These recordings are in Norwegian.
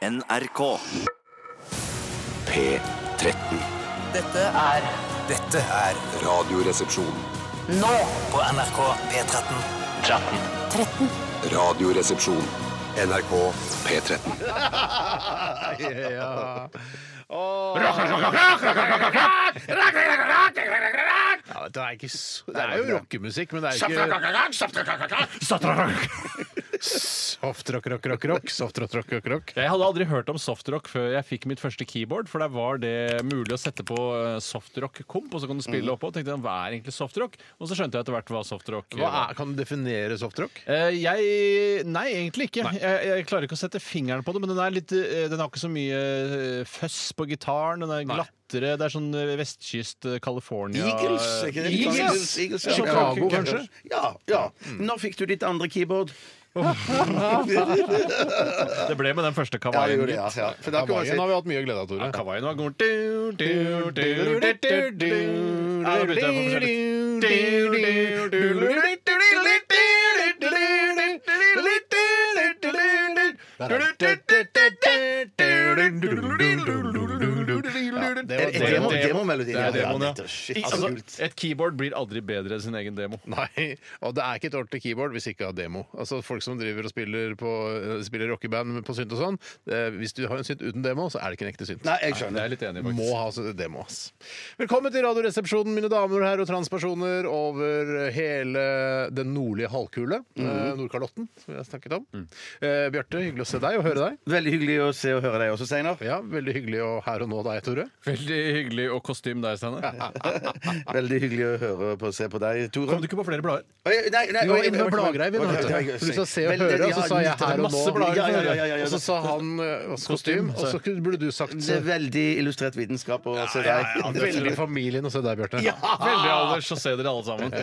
NRK. P13. Dette er Dette er Radioresepsjon. nå på NRK P13. 13. Radioresepsjon. NRK P13. Ja. Ja, det, er ikke så, det er jo rockemusikk, men det er ikke Softrock, rock, rock, rock. Softrock, rock, rock, rock. Jeg hadde aldri hørt om softrock før jeg fikk mitt første keyboard. For der var det mulig å sette på eh, softrock-komp, og så kan du spille oppå. Og tenkte jeg, hva er egentlig softrock? Og så skjønte jeg etter hvert hva softrock Hva er, kan du definere softrock? Eh, jeg Nei, egentlig ikke. Jeg, jeg klarer ikke å sette fingeren på det, men den, er litt, eh, den har ikke så mye føss på gitaren. Den er glattere. Det er sånn vestkyst California Eagles, er ikke det? Eagles? Eagles, Eagles, ja. Chicago, kanskje? Ja. ja. Når fikk du ditt andre keyboard? Det ble med den første Ja, kavaien. det, ja. ja. For da kan man si Hawaiian har vi hatt mye glede av, Tore. Kavaien var god. Du, du, du, du, du, du. Ja, da begynte jeg på forskjellig. Du, du, du, du, Ja, det Er var det demo, demo. demomelodi? Det er demoen, ja. dette- Shit, så Altså, kult. Et keyboard blir aldri bedre enn sin egen demo. Nei, og det er ikke et ordentlig keyboard hvis ikke har demo. Altså Folk som driver og spiller, på, spiller rockeband på synt og sånn, eh, hvis du har en synt uten demo, så er det ikke en ekte synt. Nei, jeg skjønner. er jeg er litt enig faktisk. Må ha demo, ass. Velkommen til Radioresepsjonen, mine damer og herrer og transpersoner over hele den nordlige halvkule. Mm. Nordkalotten, som vi har snakket om. Eh, Bjarte, hyggelig å se deg og høre deg. Veldig hyggelig å se og høre deg også, Steinar. Ja, Veldig hyggelig å her og nå deg, Tore. Veldig hyggelig og kostyme deg, Steinar. Veldig hyggelig å høre på og se på deg, Tore. Kom du ikke på flere blader? Oi, nei, nei, Vi var inne med bladgreier, vi. vet du. For Du sa se og høre, og så ja, sa jeg her og masse nå. blader. Ja, ja, ja, ja, ja. Og så sa han eh, kostym, og så burde du sagt Det er veldig illustrert vitenskap å se deg. ja, Veldig familien å se deg, Bjarte. Veldig alders, så ser dere alle sammen.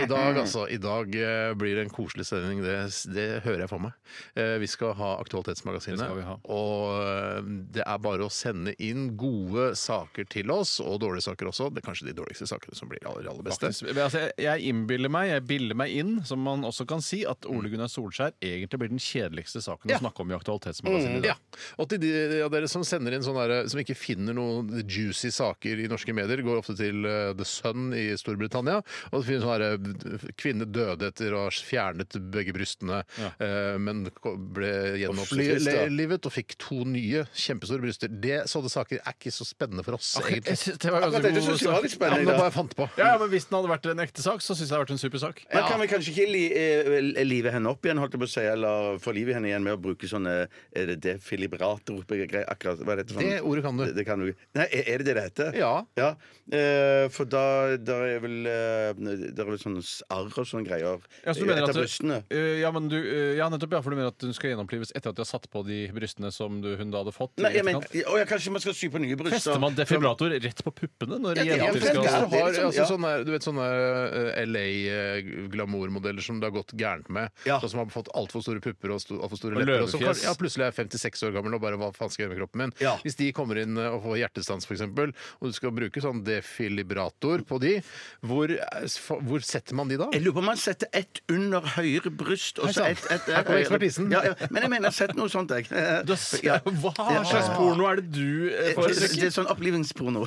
I dag, altså. I dag eh, blir det en koselig sending. Det, det hører jeg for meg. Eh, vi skal ha Aktualitetsmagasinet. Det skal vi ha. Og eh, det er bare å sende inn gode saker til oss, og dårlige saker også. Det er kanskje de dårligste sakene som blir aller, aller beste. Faktisk, altså, jeg- innbiller meg, jeg biller meg inn, som man også kan si, at Ole Gunnar Solskjær egentlig blir den kjedeligste saken Ja. å snakke om i Aktualitetsmagasinet. dag. Ja. Og til de av dere som sender inn sånne der, som ikke finner noen juicy saker i norske medier, går ofte til uh, The Sun i Storbritannia. Og det finnes sånne der, Kvinne døde etter å ha fjernet begge brystene, eh, men ko- ble gjenopplivet og fikk to nye kjempestore bryster. Det, sånne saker er ikke så spennende for oss, Jeg egentlig. synes det var Akkurat ganske dette god synes jeg var litt Ja, spennende. men det dag. bare fant på. Ja, ja, men Hvis den hadde vært en ekte sak, så syns jeg det hadde vært en super sak. Men kan vi kanskje ikke li, eh, live henne opp igjen, holdt jeg på å si, eller få liv i henne igjen med å bruke sånne Er det defilibrator? Akkurat, hva er dette for noe? Det ordet kan du. Det, det kan du. Nei, er er det det det heter? Ja. Eh, for da der er vel eh, Det er vel sånne arr og sånne greier Ja, så du mener etter at du, brystene. Uh, ja, men du, uh, ja, nettopp, ja, for du mener at hun skal gjennomplives etter at de har satt på de brystene som du, hun da hadde fått? Nei, jeg men, å, ja, kanskje man skal sy på nye bryster. Fester man defibrator rett på puppene når Ja, det er jenter skal ja, Hvis du har liksom- altså, ja. sånne, du vet, sånne eh, LA-glamourmodeller som det har gått gærent med, Ja. sånn som har fått altfor store pupper og altfor store Og lepper, og som kan- ja, plutselig er 56 år gammel og bare hva faen skal jeg gjøre med kroppen min? Ja. Hvis de kommer inn eh, og får hjertestans, f.eks., og du skal bruke sånn defilibrator på de, hvor, eh, hvor setter man de da? Jeg lurer på om man setter ett under høyre bryst og så sann. ett et, Her kommer ekspertisen. Ja, ja, men jeg mener, sett noe sånt, jeg. Ja. Hva slags porno er det du foretrekker? Det er sånn opplivingsporno.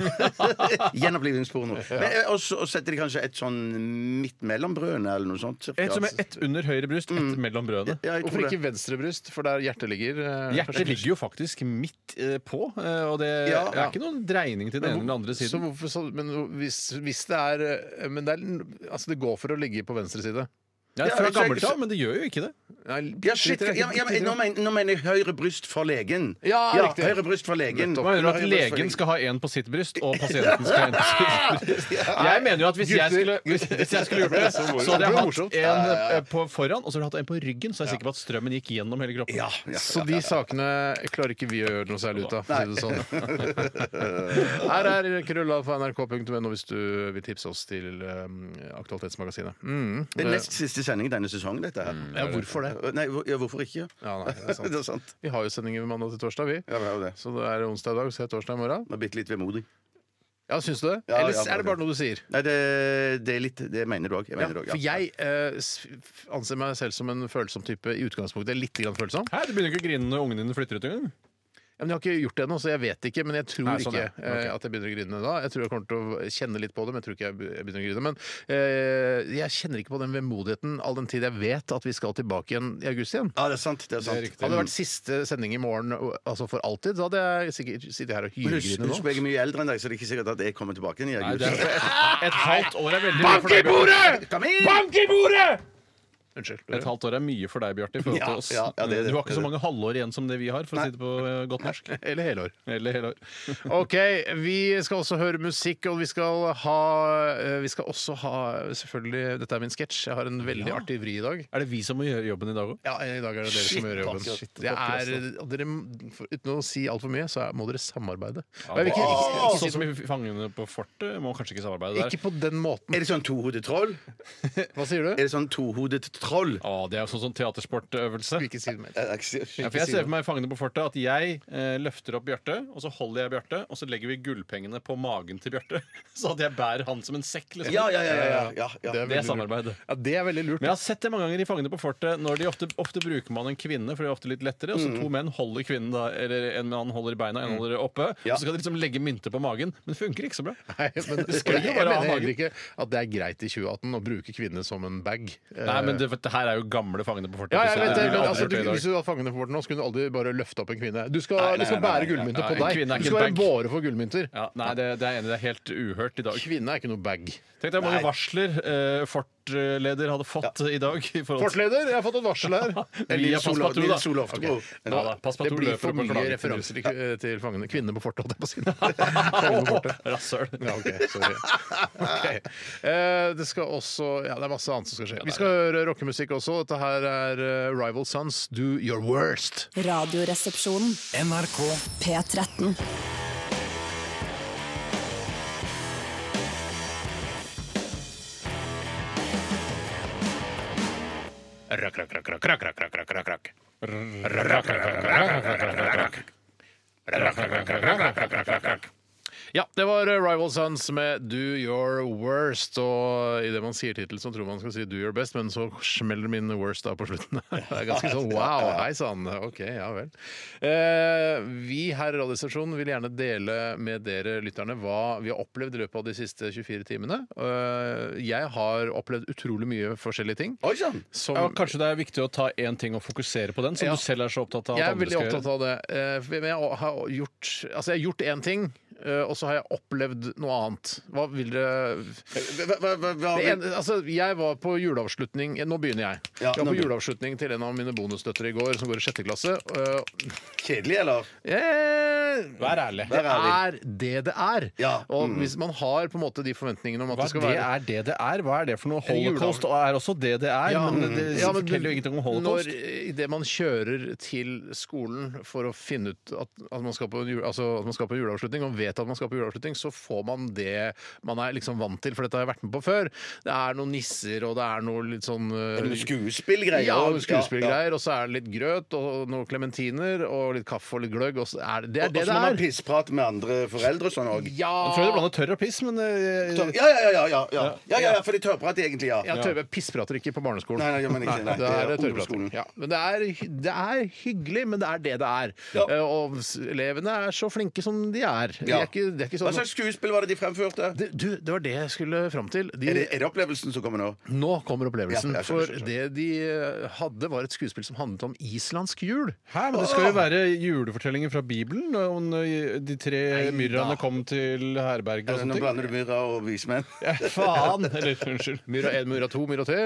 Gjenopplivingsporno. Eh, Og så setter de kanskje et sånn midt mellom brødene eller noe sånt. Et som er ett under høyre bryst, ett mellom brødene. Ja, Hvorfor ikke venstre bryst, for der hjertet ligger? eh, Hjertet ligger jo faktisk midt eh, på, eh, og det Ja. er ikke noen dreining til den ene eller andre Så siden. hvorfor, så, men hvis, hvis det er eh, Men det, er, altså det går for å ligge på venstre side. Ja, fra gammelt av, men det gjør jo ikke det. Ja, shit, ja, ja, men, nå, mener, nå mener jeg høyre bryst for legen. Ja, riktig. Høyre bryst for legen. Nettopp. Mener du at Høyre bryst for legen skal ha en på sitt bryst, og pasienten skal ha en på sitt bryst? Jeg mener jo at hvis jeg skulle, hvis, hvis jeg skulle gjort det, så hadde jeg hatt en eh, på foran, og så hadde jeg hatt en på ryggen, så er jeg sikker på at strømmen gikk gjennom hele kroppen. Ja, ja, Så de sakene klarer ikke vi å gjøre noe særlig ut av. For å si det sånn. Her er krøllalfa nrk.no hvis du vil tipse oss til um, Aktualitetsmagasinet. Mm. Det nest siste sending denne sesongen, dette her. Ja, hvorfor det? Nei, hvor- ja, hvorfor ikke? Ja, nei, det er sant. Det er sant. Vi har jo sendinger mandag til torsdag, vi. Ja, vi har jo det. Så det er onsdag i dag, så er det torsdag i morgen. Det er bitte litt vemodig. Ja, Syns du det? Ja, Eller ja, er det bare noe du sier? Nei, det, det er litt Det mener du òg. Ja, for jeg eh, s- f- anser meg selv som en følsom type i utgangspunktet. Litt grann følsom. Hæ, du begynner ikke å grine når ungene dine flytter ut engang? Ja, men Jeg har ikke gjort det ennå, så jeg vet ikke. Men jeg tror Nei, sånn, ikke ja. Ok. eh, at jeg begynner å grine da. Jeg tror jeg kommer til å kjenne litt på det, men jeg tror ikke jeg begynner å grine. Men eh, jeg kjenner ikke på den vemodigheten all den tid jeg vet at vi skal tilbake igjen i august igjen. Ja, det er sant. Det er sant. riktig. Hadde det vært siste sending i morgen altså for alltid, så hadde jeg sikkert sittet her og hylgrinet hylgrine husk nå. jeg er mye eldre enn deg, så det er ikke sikkert at jeg kommer tilbake igjen i august. Nei, er, et, et halvt år er veldig mye i bordet! Bank i bordet! Unnskyld. Et halvt år er mye for deg, Bjarte, Ja, ja, ja, det det. Du har ikke så mange halvår igjen som det vi har, for å si det på eh, godt norsk. Eller helår. Eller hele år. OK, vi skal også høre musikk, og vi skal ha eh, Vi skal også ha Selvfølgelig, dette er min sketsj. Jeg har en veldig artig vri i dag. Er det vi som må gjøre jobben i dag òg? Ja, i dag er det dere Shit, som gjør jobben. Shit, Det er, dere, for, uten å si altfor mye, så må dere samarbeide. Ja, ikke, ikke, ikke, Sånn som i Fangene på fortet må kanskje ikke samarbeide der. ikke på den måten. Er det sånn tohodet troll? Hva sier du? Er det sånn tohodet troll? Å, det er jo sånn, sånn teatersportøvelse. Skal ikke si det. Jeg- jeg- Ja, for jeg ser for meg i Fangene på fortet at jeg eh, løfter opp Bjarte, og så holder jeg Bjarte, og så legger vi gullpengene på magen til Bjarte. Så at jeg bærer han som en sekk. Liksom. Ja, ja, ja. ja, ja, ja. Det er Det er samarbeid. Ja, det er veldig lurt. Men jeg har sett det mange ganger i Fangene på fortet. Når de ofte, ofte bruker man en kvinne, for det er ofte litt lettere. Og så to menn holder kvinnen da, eller en mann holder i beina, en holder oppe. Ja. Og så skal de liksom legge mynter på magen. Men det funker ikke så bra. Nei, men Det skal jo jeg bare ha mener heller ikke at det er greit i 2018 å bruke kvinner som en bag. Nei, men det, det her er jo gamle Fangene på fortet. Ja, jeg vet det, men altså, du, det i dag. Hvis du hadde fangene på fortet nå, så kunne du aldri bare løfte opp en kvinne. Du skal, Nei, nei, du skal nei, nei, bære gullmynter på deg. Du skal være en båre for gullmynter. Ja, nei, det, det er enig, det er helt uhørt i dag. Kvinne er ikke noe bag. Tenk deg mange varsler eh, Fort-leder hadde fått i dag. I forhold til Fortleder, jeg har fått et varsel her. Via Pass Patrol, da. Sol Oftebro. Ja, da, Det blir løper for og mye referanser til, til fangene. Kvinner på fortet, holdt jeg på å si. Fangene på fortet. Rasshøl. Ja, ok, sorry. Ok. Eh, det skal også Ja, det er masse annet som skal skje. Vi skal høre rockemusikk også. Dette her er eh, Rival Sons, Do Your Worst. Radioresepsjonen. NRK P13. Rakk, rakk, rakk, rakk, rakk, rakk, rakk, rakk, rakk, rakk. Rakk, rakk, rakk, rakk, rakk, rakk, rakk, Ja, det var eh, Rival Sons med Do Your Worst. Og idet man sier tittel, så tror man skal si Do Your Best, men så smeller min worst da på slutten. Det er ganske sånn wow, hei sann. OK, ja vel. Eh, vi her i Radioresepsjonen vil gjerne dele med dere lytterne hva vi har opplevd i løpet av de siste 24 timene. Eh, jeg har opplevd utrolig mye forskjellige ting. Oi sann! Som Ja, kanskje det er viktig å ta én ting og fokusere på den, som Ja. du selv er så opptatt av Jeg at er andre veldig skal opptatt gjøre. av det. veldig Men jeg har gjort Altså, jeg har gjort én ting, eh, og så har jeg opplevd noe annet. Hva vil dere Hva, hva, hva, hva, det ene, altså, Jeg var på juleavslutning Nå begynner jeg. Ja, jeg var på juleavslutning til en av mine bonusdøtre i går, som går i sjette klasse. Eh, Kjedelig, eller? eh, Vær ærlig. Det Vær ærlig. er det det er. Ja, Og mm. hvis man har på en måte de forventningene om at Hva det skal det være er det det er? Hva er det for noe? En. Holocaust er også det det er, Ja, men det ja, men forteller jo ingenting om holocaust. Når idet man kjører til skolen for å finne ut at, at, man skal på en jule, altså at man skal på juleavslutning, og vet at man skal på juleavslutning, så får man det man er liksom vant til, for dette har jeg vært med på før. Det er noen nisser, og det er noe litt sånn uh, Skuespillgreier. Ja, skuespillgreier? ja, og så er det litt grøt og noen klementiner og litt kaffe og litt gløgg. Og så er det det, er Og det, så må man pissprat med andre foreldre og sånn òg. Ja, Jeg tror du blander tørr og piss, men uh, Ja, ja, ja, ja, ja, ja. ja, ja, ja for de tørrprat egentlig, ja. ja, tørre, Pissprater ikke på barneskolen. Nei, nei, men ikke. Nei, det er det tørrprating. Ja, men det er, det er hyggelig, men det er det det er. Ja. Eh, Og elevene er så flinke som de er. De Ja. Er ikke, det er ikke Hva sånn slags skuespill var det de fremførte? det, du, det var det jeg skulle fram til. De, Er det, er det opplevelsen som kommer nå? Nå kommer opplevelsen. Ja, skjønner, for det de eh, hadde, var et skuespill som handlet om islandsk jul. Hæ, men det skal jo være julefortellinger fra Bibelen. Om eh, de tre myrraene kom til herberget og Altså, nå sånne ting. blander du myra og vismenn. Ja, faen! Eller unnskyld. Myra 1, myra 2, myra 3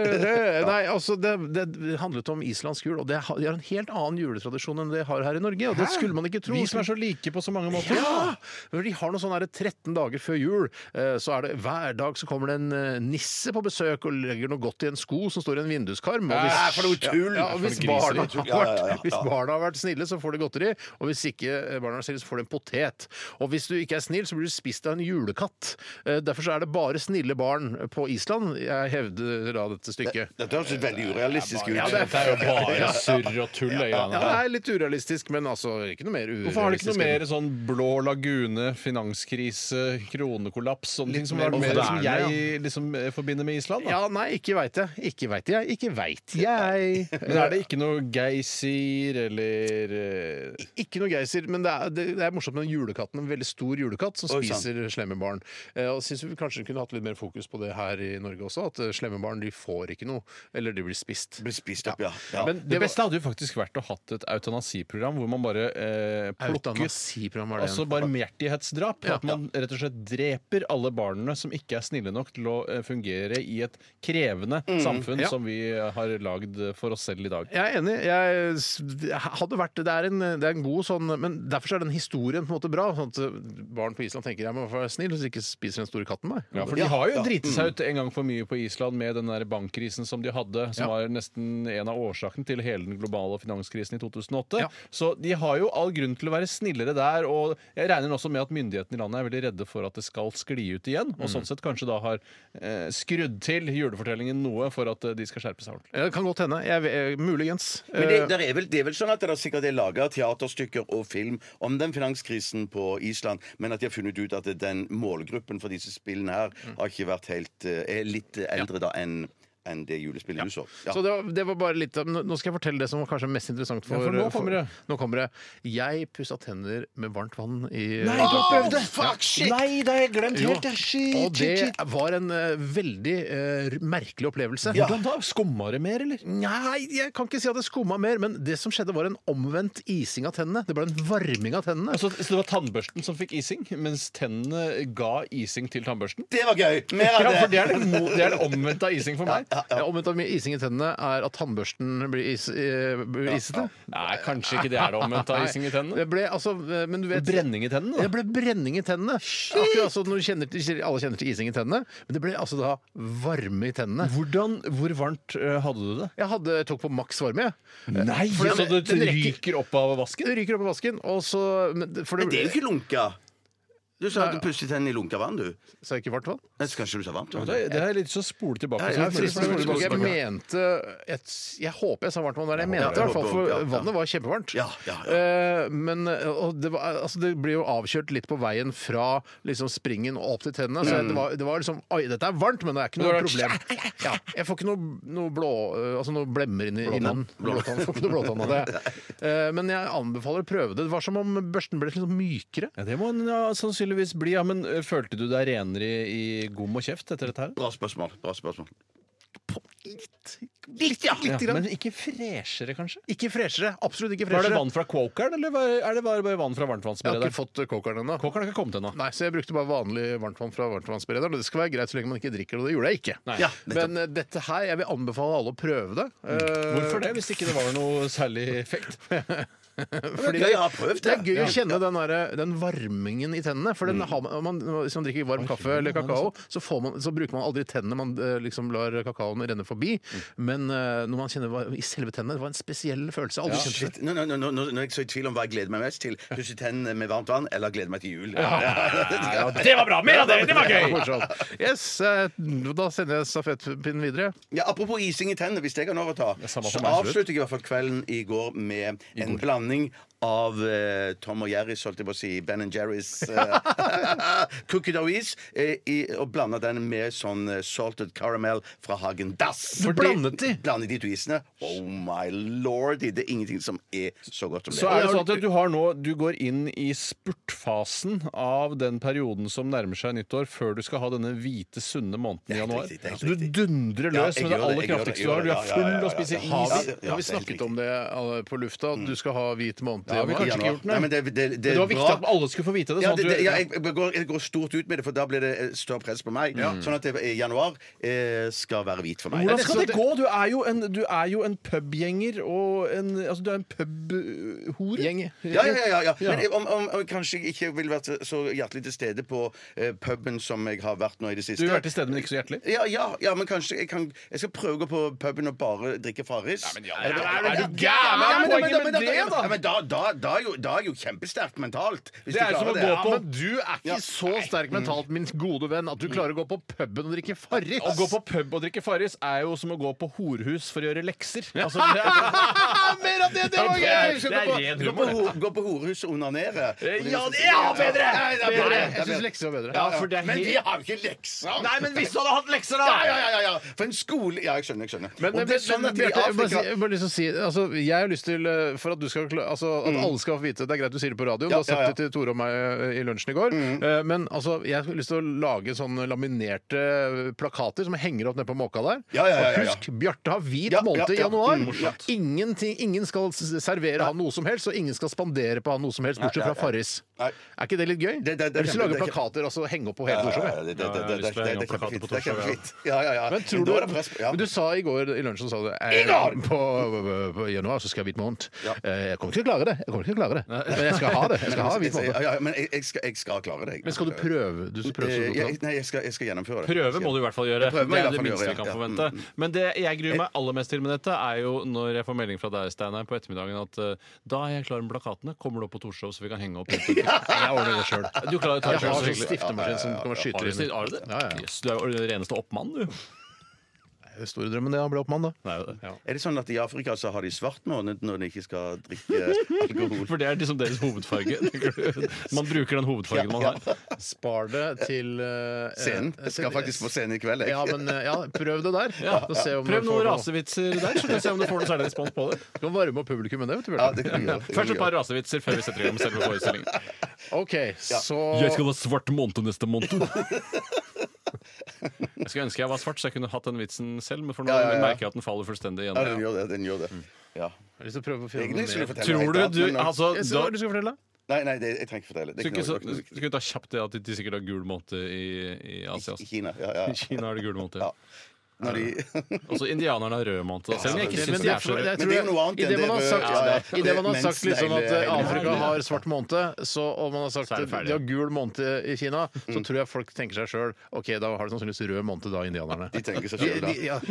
Nei, altså, det, det handlet om islandsk jul, og det har, de har en helt annen juletradisjon enn det har her i Norge. Og det skulle man ikke tro. Vi som er så like på så mange måter. Ja! For De har noe sånn her 13 dager før jul. eh, Så er det Hver dag så kommer det en eh, nisse på besøk og legger noe godt i en sko som står i en vinduskarm. Og hvis, for noe tull! Ja, og hvis, barna har Ja, ja, vært, ja, ja. hvis barna har vært snille, så får de godteri. Og hvis ikke eh, barna er snille, så får de en potet. Og hvis du ikke er snill, så blir du spist av en julekatt. Derfor så er det bare snille barn på Island. Jeg hevder da dette stykket. Dette høres veldig urealistisk ut. Ja, det er- jo bare surr og tull. Ja, det er litt urealistisk, men altså ikke noe mer urealistisk. Hvorfor har det ikke noe mer sånn blå lagune, finanskrise, kronekollaps, sånne ting som, mer er mer, som moderne, jeg liksom eh, forbinder med Island? Da. Ja, nei, ikke veit jeg. Ikke veit jeg. Ikke veit jeg. Men er det ikke noe geysir eller eh, Ikke noe geysir, men det er, det, det er morsomt med den julekatten. En veldig stor julekatt som Oi, sant. spiser slemme barn. Eh, og synes vi kanskje kunne hatt litt mer fokus på det her i Norge også. At eh, slemme barn de får ikke noe, eller de blir spist. Blir spist opp, ja. ja. Men Det beste hadde jo faktisk vært å hatt et eutanasiprogram hvor man bare eh, plukket Eutanasiprogram er det. Altså barmhjertighetsdrap. Ja. At man rett og slett dreper alle barna som ikke er snille nok til å eh, fungere i et krevende samfunn Ja. som vi har lagd for oss selv i dag. Jeg er enig. Jeg s- hadde vært, det, er en, det er en god sånn Men derfor er den historien på en måte bra. Sånn at barn på Island tenker jeg må være snill hvis ikke spiser den store katten meg. Ja, for De har jo driti seg ut en gang for mye på Island med den der bankkrisen som de hadde, som Ja. var nesten en av årsakene til hele den globale finanskrisen i 2008. Ja. Så de har jo all grunn til å være snillere der. Og jeg regner også med at myndighetene i landet er veldig redde for at det skal skli ut igjen. Og sånn sett kanskje da har eh, skrudd til julefortellingen noe for at eh, de skal skjerpe seg ordentlig. Det kan godt hende. Jeg, jeg, muligens. Men det, Eh, der er vel, det er vel sånn at det er sikkert er laga teaterstykker og film om den finanskrisen på Island, men at de har funnet ut at den målgruppen for disse spillene her har ikke vært helt eh, er litt eldre da enn enn det julespillet du så. Ja. Så det var, det var bare litt av- Nå nå skal jeg fortelle det som var kanskje mest interessant for, Ja, for nå kommer det. nå kommer det. Jeg pussa tenner med varmt vann i du har prøvd det! fuck, shit! Nei, det har jeg glemt Jo, helt! Ja. Shit, og det shit. var en eh, veldig eh, merkelig opplevelse. Hvordan da? Skumma det mer, eller? Nei, jeg kan ikke si at det skumma mer, men det som skjedde, var en omvendt ising av tennene. Det ble en varming av tennene. Altså, så det var tannbørsten som fikk ising, mens tennene ga ising til tannbørsten? Det var gøy! Mer Ja, av for det det! er det, mo- det er det omvendte av ising for meg. Ja, omvendt av ising i tennene er at tannbørsten blir, is, eh, blir isete. Nei, kanskje ikke det er det omvendt av ising i tennene. Det ble altså eh, Men du vet Brenning i tennene, Det ble brenning i tennene. Akkurat altså, når du kjenner til, alle kjenner til ising i tennene, men det ble altså da varme i tennene. Hvordan, hvor varmt eh, hadde du det? Jeg hadde, tok på maks varme. jeg. Nei, For Så den- det den ryker opp av vasken? Det ryker opp i vasken, og så men, det- for Men det er jo ikke lunka. Du sa at du pusset tennene i lunka vann, du. Sa jeg ikke varmt vann? Nei, så kanskje du sa varmt vann? Det det er litt så spole tilbake. Ja, så ja, jeg jeg, jeg. Jeg mente jeg, jeg håper jeg sa varmt vann, det er jeg mente. I hvert fall, For vannet var kjempevarmt. Ja, ja, ja. Eh, men og det, var, altså, det blir jo avkjørt litt på veien fra liksom, springen og opp til tennene. Så det, var, det var liksom Oi, dette er varmt, men det er ikke noe problem. Ja, jeg får ikke noe, noe blå eh, Altså noe blemmer inn i munnen. Blåtann. Får ikke noe blåtann av det. Eh, men jeg anbefaler å prøve det. Det var som om børsten ble litt sånn mykere. Ja, det må en ja, sannsynligvis bli. Ja, men eh, følte du deg renere i, i gom og kjeft etter dette her? Bra spørsmål. Bra spørsmål. Litt. Litt, ja. Litt Ja, men ikke freshere, kanskje? Ikke freshere. Absolutt ikke Var det vann fra Quokeren, eller var- er det bare, vann fra Jeg har ikke fått eh, kokeren ennå. Quokeren har ikke kommet ennå. Nei, så jeg brukte bare vanlig varmtvann fra varmtvannsberederen. og Det skal være greit så lenge man ikke drikker det, og det gjorde jeg ikke. Ja, Men eh, dette her, jeg vil anbefale alle å prøve det. Eh, Hvorfor det, hvis ikke det var noe særlig effekt? Fordi jeg har prøvd det er det. gøy å kjenne den, der, den varmingen i tennene. For den har man, man, hvis man drikker varm kaffe eller kakao, så, får man, så bruker man aldri tennene. Man eh, liksom lar kakaoen renne forbi. Men eh, når man kjenner i selve tennene, det var en spesiell følelse. Aldri kjent det. Shit. Nå, nå, nå, nå, nå er jeg så i tvil om hva jeg gleder meg mest til. Pusse tennene med varmt vann eller glede meg til jul. Det var bra! Mer av det! Det var gøy! Yes, eh, da sender jeg stafettpinnen videre. Ja, apropos ising i tennene, hvis jeg kan overta, så avsluttet jeg i hvert fall kvelden i går med en blanding av eh, Tom og Jerrys, holdt jeg på å si, Ben Jerrys eh, cookie dough is, eh, i, og blanda den med sånn eh, salted caramel fra Hagen Dass. Du blandet de? Blandet de to isene. Oh my lord, det er ingenting som er så godt som det. Så er det sånn at du har nå Du går inn i spurtfasen av den perioden som nærmer seg nyttår, før du skal ha denne hvite, sunne måneden i januar. riktig, Så du dundrer løs ja, med det aller det, kraftigste du har. Du er full av å og spiser ja. is. Ja, vi, Ja, har vi snakket om det på lufta? At du skal ha hvit måned Ja, vi januar? kanskje ikke gjort det. Nei, men det, det, det, Men det var viktig bra. at alle skulle få vite det. Ja, Sånn det, at det, du, ja, jeg, går, jeg går stort ut med det, for da blir det eh, større press på meg. Sånn at det, i januar eh, skal være hvit for meg. Hvordan skal det gå? Du er jo en, du er jo en pubgjenger og en Altså, du er en pubhore. Gjeng. Ja, ja, ja, ja. Ja. Men om, om, om jeg kanskje ikke vil være så hjertelig til stede på eh, puben som jeg har vært nå i det siste. Du har vært til stede, men ikke så hjertelig. Ja, ja, ja, men kanskje jeg, kan, jeg skal prøve å gå på puben og bare drikke Farris. er, du gæren? Hva er poenget med det, da? Ja, men da, da, da, er jo, da er jo kjempesterk mentalt. Hvis Det du er som klarer å gå på- men du er ikke så sterk mentalt, min gode venn, at du klarer å gå på puben og drikke Farris. Å gå på pub og drikke Farris er jo som å gå på horhus for å gjøre lekser. Altså, det er, Mer det! Det var gøy! Det er gå på- ren Gå på, humor. ho- gå på horehus og onanere. Ja, det er bedre! Ja, det er bedre. Nei, jeg syns lekser er bedre. Ja, for det er Men helt- vi har jo ikke lekser! Nei, men hvis du hadde hatt lekser, da! Ja, ja, ja, ja. For en skole Ja, jeg skjønner. jeg skjønner Men, Og men, det er sånn men, at i Bjarte, jeg bare, Afrika si- jeg bare lyst til å si altså, Jeg har lyst til eh, For at du skal kla- altså, At alle skal få vite Det er greit du sier det på radioen. Ja, du har sagt ja, ja. det til Tore og meg eh, i lunsjen i går. Eh, Men altså, jeg har lyst til å lage sånne laminerte plakater som henger opp nede på Måka der. Ja, ja, ja, ja, Og husk, Bjarte har hvit Ja, måned i ja. januar. Mm, morsomt. Ingenting, ingen skal servere han noe som helst, og ingen skal spandere på han noe som helst, bortsett fra Farris. Nei. Er ikke det litt gøy? Det- det- det- Hvis du lyst til å det- lage det- plakater og så henge opp på hele Torshov. ja, det- er kjempefint. Ja, ja, ja. Men tror du, men du sa i går i lunsjen sa du, eh, på, på, januar så skal jeg ha hvit måned. Eh, Jeg kommer ikke til å klare det. Jeg kommer ikke til å klare det. Men jeg skal ha det. Jeg skal ha hvit måned. Men jeg, jeg, skal, jeg skal klare det. Men skal du prøve? Du skal prøve så Eh, godt du kan. nei, jeg skal, jeg skal gjennomføre det. Prøve må du i hvert fall gjøre. Det er det minste vi kan forvente. Men det jeg gruer meg aller mest til med dette, er jo når jeg får melding fra deg, Steinar, på ettermiddagen at eh, da er jeg klar med plakatene. Kommer du opp på Torshov, så vi kan henge opp? Jeg ordner det sjøl. Du klarer å ta Jeg det har selv, sånn stiftemaskin som kan Har skyte inn. har du det? Jøss, du er jo den reneste oppmannen, du. Store drømmen det å bli oppmann, da. Det ja. Er det sånn at i Afrika så har de svart måned når de ikke skal drikke alkohol? For det er liksom deres hovedfarge. Man bruker den hovedfargen man har. Spar det til uh, Scenen. eh, Jeg skal faktisk på scenen i kveld. jeg. Ja, men ja, prøv det der. Ja. Og se om Prøv noen noe- rasevitser der, så kan vi se om du får noe særlig respons på det. Du kan varme opp publikum med det. vet du, Ja, det gjøre. det Først et par rasevitser før vi setter i gang med selve forestillingen. OK, så ha svart måned neste måned. Jeg skulle ønske jeg var svart, så jeg kunne hatt den vitsen selv, men for nå Ja, ja, ja. merker jeg at den faller fullstendig Ja, den igjen. gjør det. den gjør det Ja. Jeg har lyst til å prøve å finne Egentlig noe skulle mer. fortelle Tror helt du annet, du men- Altså, Jeg ser da, hva du skal fortelle. Nei, nei, det, jeg trenger ikke fortelle. Det er ikke, ikke så, du ta kjapt det at de sikkert har gul måned i, i Asia. I altså. Kina. Ja, ja. I Kina har de gul måned. Ja. Når de Også indianerne har rød måned. Selv om jeg ikke syns det de er så røde. Men det er jo noe annet i det enn man har sagt, ja, ja, i det man har sagt liksom at eh, Afrika har svart måned, så og man har sagt at de har gul måned i Kina, så tror jeg folk tenker seg sjøl OK, da har de sannsynligvis rød måned, da, indianerne. De tenker seg De- selv, da.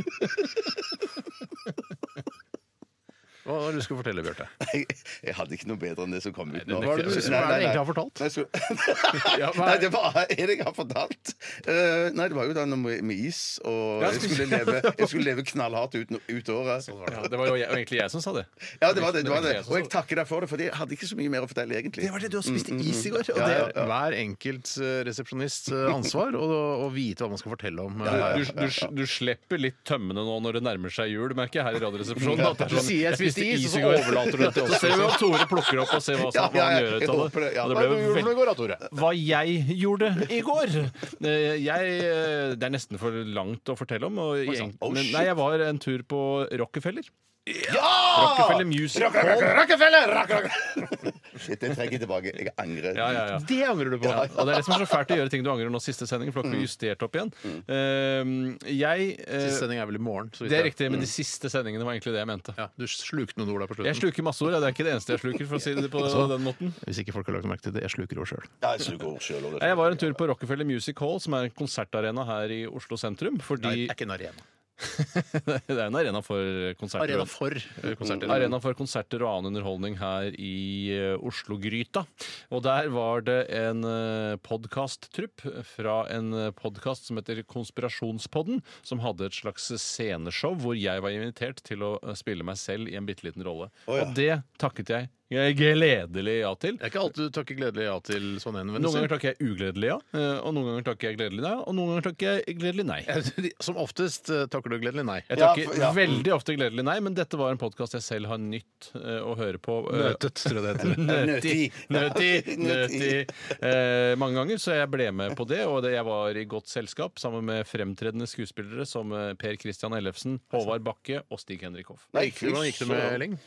Hva var det du skulle fortelle, Bjarte? Jeg, jeg hadde ikke noe bedre enn det som kom ut nå. Hva er det du- hva er det egentlig har fortalt? Nei, skulle- Nei, det var er det jeg har fortalt. Uh, nei, det var jo da noe med, med is, og Ja, jeg skulle leve, jeg skulle leve knallhardt ut, ut året. Ja, det var jo jeg, egentlig jeg som sa det. Ja, det var det. det, var det. Det Og jeg takker deg for det, for jeg hadde ikke så mye mer å fortelle, egentlig. Det var det du har spist is i går. Og det er hver enkelt eh, resepsjonists eh, ansvar å, vite hva man skal fortelle om. eh, Du, du, du slipper litt tømmende nå når det nærmer seg jul, merker jeg her i Radioresepsjonen. at det er Du sånn, jeg spiste is, og så overlater du det til oss. Så ser vi om Tore plukker opp, og ser hva, Ja, ja, han gjør ut av det. ja. Det ble i går, Tore? hva jeg gjorde i går. Eh, Jeg, eh, det er nesten for langt å fortelle om. Og jeg, Oh, men, nei, jeg var en tur på Rockefeller. Ja! Rockefeller Music Rock, rock, Hall. rock, Rockefeller! Shit, det trekker jeg tilbake. Jeg angrer. Ja, ja, ja. Det angrer du på. Ja, og Det er det som er så fælt å gjøre ting du angrer nå siste sending, for har Mm. ikke justert opp igjen. Eh, jeg eh, Siste sending er vel i morgen. Så vidt Det er jeg- riktig, men de siste sendingene var egentlig det jeg mente. Ja, du slukte noen ord der på slutten. Jeg sluker masse ord. ja. Det er ikke det eneste jeg sluker, for å si det på den måten. Hvis ikke folk har lagt merke til det, jeg sluker ord sjøl. Ja, jeg sluker ord selv, Jeg var en tur på Rockefeller Music Hall, som er en konsertarena her i Oslo sentrum. Fordi ikke en arena. Det er en arena for konserter. Arena for eh, konserter. Arena for konserter og annen underholdning her i eh, Oslo-gryta. Og der var det en uh, podkast-trupp fra en podkast som heter Konspirasjonspodden, som hadde et slags sceneshow hvor jeg var invitert til å eh, spille meg selv i en bitte liten rolle. Oh, ja. Og det takket jeg gledelig ja til. Det er ikke alltid du takker gledelig ja til sånne Noen ganger takker jeg ugledelig ja, eh, og noen ganger takker jeg gledelig ja, og noen ganger takker jeg gledelig nei. Som oftest eh, takker du gledelig nei. Jeg Ja, takker for- ja. veldig ofte gledelig nei, men dette var en podkast jeg selv har nytt eh, å høre på. Nøtet, tror jeg det heter. Nøti, nøti, nøti. Nøti. Eh, mange ganger, så jeg ble med på det. Og det, jeg var i godt selskap sammen med fremtredende skuespillere som Per Christian Ellefsen, Håvard Bakke og Stig-Henrik Hoff. Nei, Hvordan gikk det med Elling?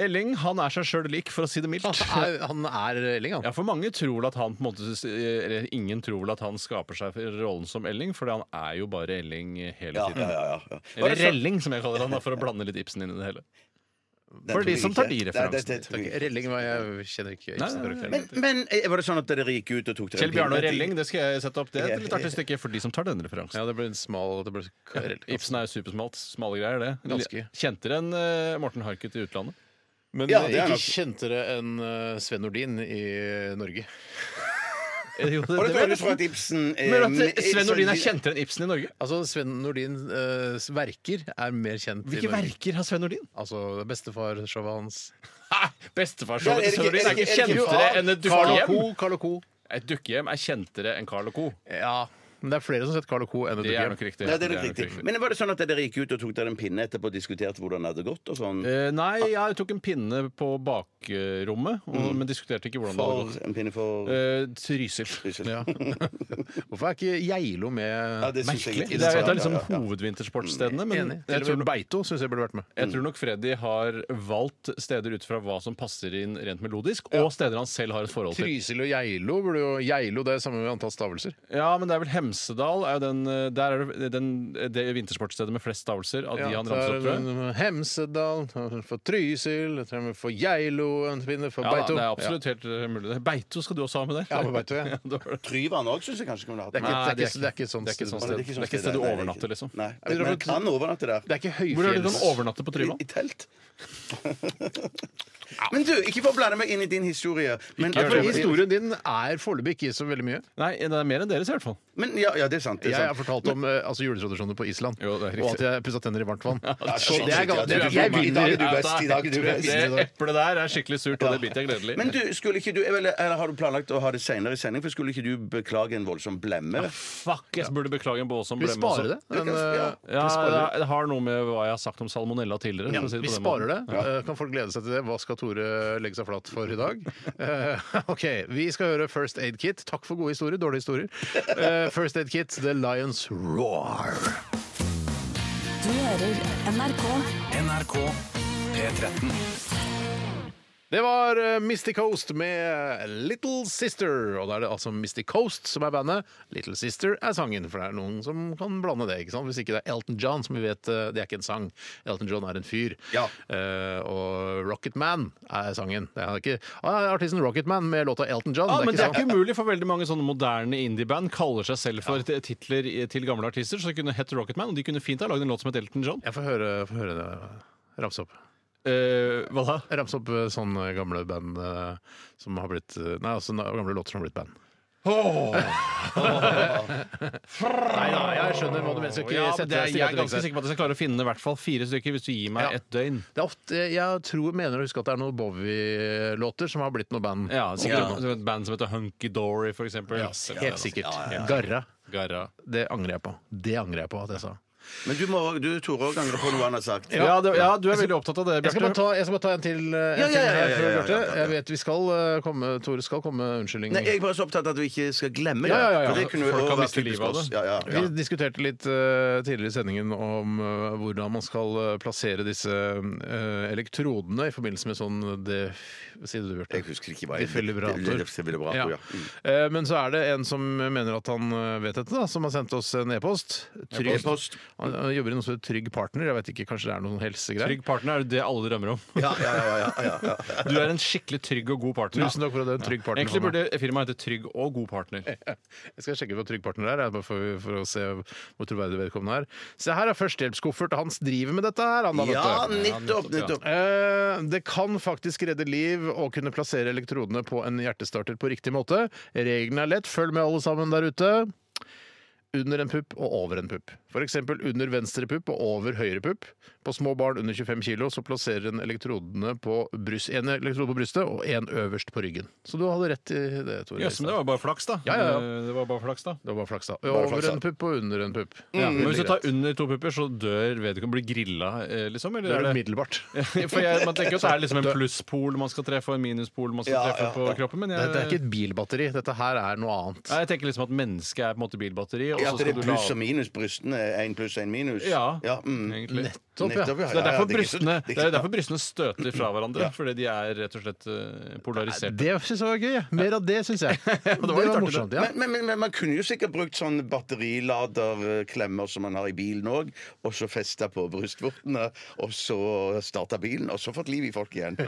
Elling han er seg sjøl lik, for å si det mildt. Han er, han er Elling, han. Ja, for mange tror vel at han på en måte Eller ingen tror vel at han skaper seg rollen som Elling, fordi han er jo bare Elling hele Ja, tiden. ja, ja, Eller så- Relling, som jeg kaller han, for å blande litt Ibsen inn i det hele. Den For de som tar de referansene. Relling var jeg kjenner ikke Nei, nei, Ibsen nei. Men, men eh, var det sånn at dere gikk ut og tok dere Kjell Bjarne og Relling, det skal jeg sette opp. Det er et litt artig stykke for de som tar den referansen. Ja, det ble en smal det ble Ibsen er jo supersmalt. Smale greier, det. Ganske. Kjente dere en eh, Morten Harket i utlandet? Men Ja, eh, det er ikke nok- kjentere enn eh, Sven Nordin i Norge. Jo, det, Og det det tror at Ibsen eh, Men at Sven Nordin er kjentere enn Ibsen i Norge? Altså, Sven Nordins eh, verker er mer kjent Hvilke i Norge. verker har Sven Nordin? Altså bestefar-showet hans. Bestefar-showet Ja, er det ikke- Nordin er er det ikke ikke- er det ikke kjentere enn et Carl dukkehjem. Co. Carl Co. Et dukkehjem er kjentere enn Carl Co. Ja, men det er flere som har sett Carl Co. enn Det er nok riktig. Nei, det er nok riktig. Men var det sånn at dere gikk ut og tok dere en pinne etterpå og diskuterte hvordan det hadde gått? og sånn? Eh, nei, jeg tok en pinne på bakrommet, og, men diskuterte ikke hvordan det hadde gått. en pinne for Eh, Trysil. Ja. Hvorfor er ikke Geilo med? Ja, det synes jeg Merkelig. er Det er et av liksom ja, ja. hovedvintersportstedene. Men Enig. jeg Til og tror, med Beito syns jeg burde vært med. jeg tror nok Freddy har valgt steder ut fra hva som passer inn rent melodisk, og steder han selv har et forhold til. Trysil og Geilo burde jo Geilo det er samme antall stavelser. Ja, men det er vel Hemsedal er jo den, eh, Der er det den, det vintersportstedet med flest stavelser av de han så ramser er opp, tror jeg. Hemsedal for Trysil, for Geilo, en pinne for Ja, Beito. det er absolutt helt eh, mulig. Beito skal du også ha med der. Ja, på Beito, ja. Tryvann òg syns jeg kanskje kunne hatt Nei, det er ikke, det sånn sted. det ikke Det ikke et sted, sted du overnatter, liksom. Nei, men kan overnatte der. Det er ikke Hvor er det du overnatter kan overnatte på I, Tryvann? I telt. Men du, ikke for å blande meg inn i din historie. Men, Ikke For historien din er foreløpig ikke så veldig mye. Nei, det er mer enn deres i hvert fall. men ja, ja, det er sant. Det Jeg er har sant. fortalt om eh, altså juletradisjoner på Island. Jo, det er riktig. og at jeg pussa tenner i varmt vann. Ja, shit, det er galt. ja, det Jeg. I dag er du best. I dag er du best. Det eplet der er skikkelig surt, og det biter jeg gledelig. Men du, skulle ikke du, eller, eller har du planlagt å ha det senere i sending? For skulle ikke du beklage en voldsom blemme? Fuck, jeg burde beklage en voldsom Vi blemme også. sparer det. Men, Ja. eh, Ja, vi sparer det. det har noe med hva jeg har sagt om salmonella tidligere. for å si det Vi på den sparer måten. det. Eh, Kan folk glede seg til det? Hva skal Tore legge seg flat for i dag? Eh, OK, vi skal høre First Aid Kit. Takk for gode historier. Dårlige historier. Eh, First Aid Kit, The Lions Roar. Du hører NRK. NRK P13. Det var eh, Misty Coast med Little Sister. Og da er det altså Misty Coast som er bandet. Little Sister er sangen, for det er noen som kan blande det. ikke sant? Hvis ikke det er Elton John, som vi vet eh, det er ikke en sang. Elton John er en fyr. Ja. Eh, og Rocket Man er sangen. Det er ikke ah, Artisten Rocket Man med låta Elton John. Ja, men det er ikke umulig, for veldig mange sånne moderne indieband kaller seg selv for t- titler i- til gamle artister, så det kunne hett Rocketman, og de kunne fint ha lagd en låt som het Elton John. Jeg får høre, får høre det. Ramse opp. Eh, hva da? Ramse opp eh, sånne gamle band eh, som har blitt Nei, altså gamle låter som har blitt band. Nei da, jeg skjønner hva du mener. Ja, men sette det er, jeg er ganske sikker på at jeg skal klare å finne i hvert fall fire stykker hvis du gir meg Ja. ett døgn. Det er ofte, jeg tror, mener å huske at det er noen Bowie-låter som har blitt noe band. Ja, sikkert Ja. et band som heter Hunky Dory, for eksempel. Helt sikkert. Garra. Garra. Det angrer jeg på. Det angrer jeg på at jeg sa. Men du, må, du Tore, òg angre på noe han har sagt. Ja, det, ja, du er veldig opptatt av det, Jeg skal bare Bjarte. ta, jeg skal bare ta en til. eh, En Ja, ja, til ja, ja, før, ja, ja, Bjarte. ja, ja. Jeg vet vi skal eh, komme Tore skal komme med unnskyldning. Nei, Jeg er bare så opptatt av at vi ikke skal glemme det. Ja, ja, ja, ja. For det kunne Folk jo kan vært miste livet av oss. det. Ja, ja, ja. Vi diskuterte litt eh, tidligere i sendingen om eh, hvordan man skal eh, plassere disse eh, elektrodene i forbindelse med sånn det, Sier du, Bjarte? Jeg husker ikke hva jeg Defibrillator. Defibrillator, Ja. ja. Mm. Eh, Men så er det en som mener at han eh, vet dette, da, som har sendt oss en e-post. Trygg- E-post. Han han jobber i noe som heter Trygg Partner. Jeg vet ikke, Kanskje det er noen helsegreier? Trygg partner er jo det alle drømmer om. Ja, ja, ja, ja, ja, ja. Du er en skikkelig trygg og god partner. Tusen takk for at du er en trygg partner. Egentlig burde firmaet hete Trygg og god partner. Jeg skal sjekke hva Trygg Partner er, bare for, for å se hvor troverdig vedkommende er. Se her er førstehjelpskoffert. Hans driver med dette her. Han, Ja, nettopp! nettopp. Eh, det kan faktisk redde liv å kunne plassere elektrodene på en hjertestarter på riktig måte. Reglene er lett. Følg med alle sammen der ute. Under en pupp og over en pupp. F.eks. under venstre pupp og over høyre pupp. På små barn under 25 kg så plasserer en elektrodene på bryst, en elektrode på brystet og en øverst på ryggen. Så du hadde rett i det, Tore. Jøss, men det var bare flaks, da. Ja, ja, ja. Eh, Det var bare flaks da Det var bare flaks, da. Bare Over flaks, da. en pupp og under en pupp. ja, men Hvis du tar under to pupper, så dør vedkommende. Blir grilla, eh, liksom? Eller er er umiddelbart. For jeg, Man tenker jo at det er liksom en plusspol man skal treffe, og en minuspol man skal Ja, treffe ja, på kroppen. Men jeg, det er ikke et bilbatteri. Dette her er noe annet. Nei, jeg tenker liksom at mennesket er på en måte bilbatteri. Og Ja, så skal er du pluss og minus. Brystene én pluss, én minus. Ja, mm. egentlig. Nettopp, ja. Så det er derfor er brystene, det er det er derfor brystene støter fra hverandre. Fordi de er rett og slett eh, polariserte. Det syns jeg var gøy. Mer av det, syns jeg. det var, litt artig, morsomt. Ja. Men, men, men, men man kunne jo sikkert brukt sånn batteriladerklemmer som man har i bilen òg, og så festa på brystvortene, og så starta bilen, og så fått liv i folk igjen.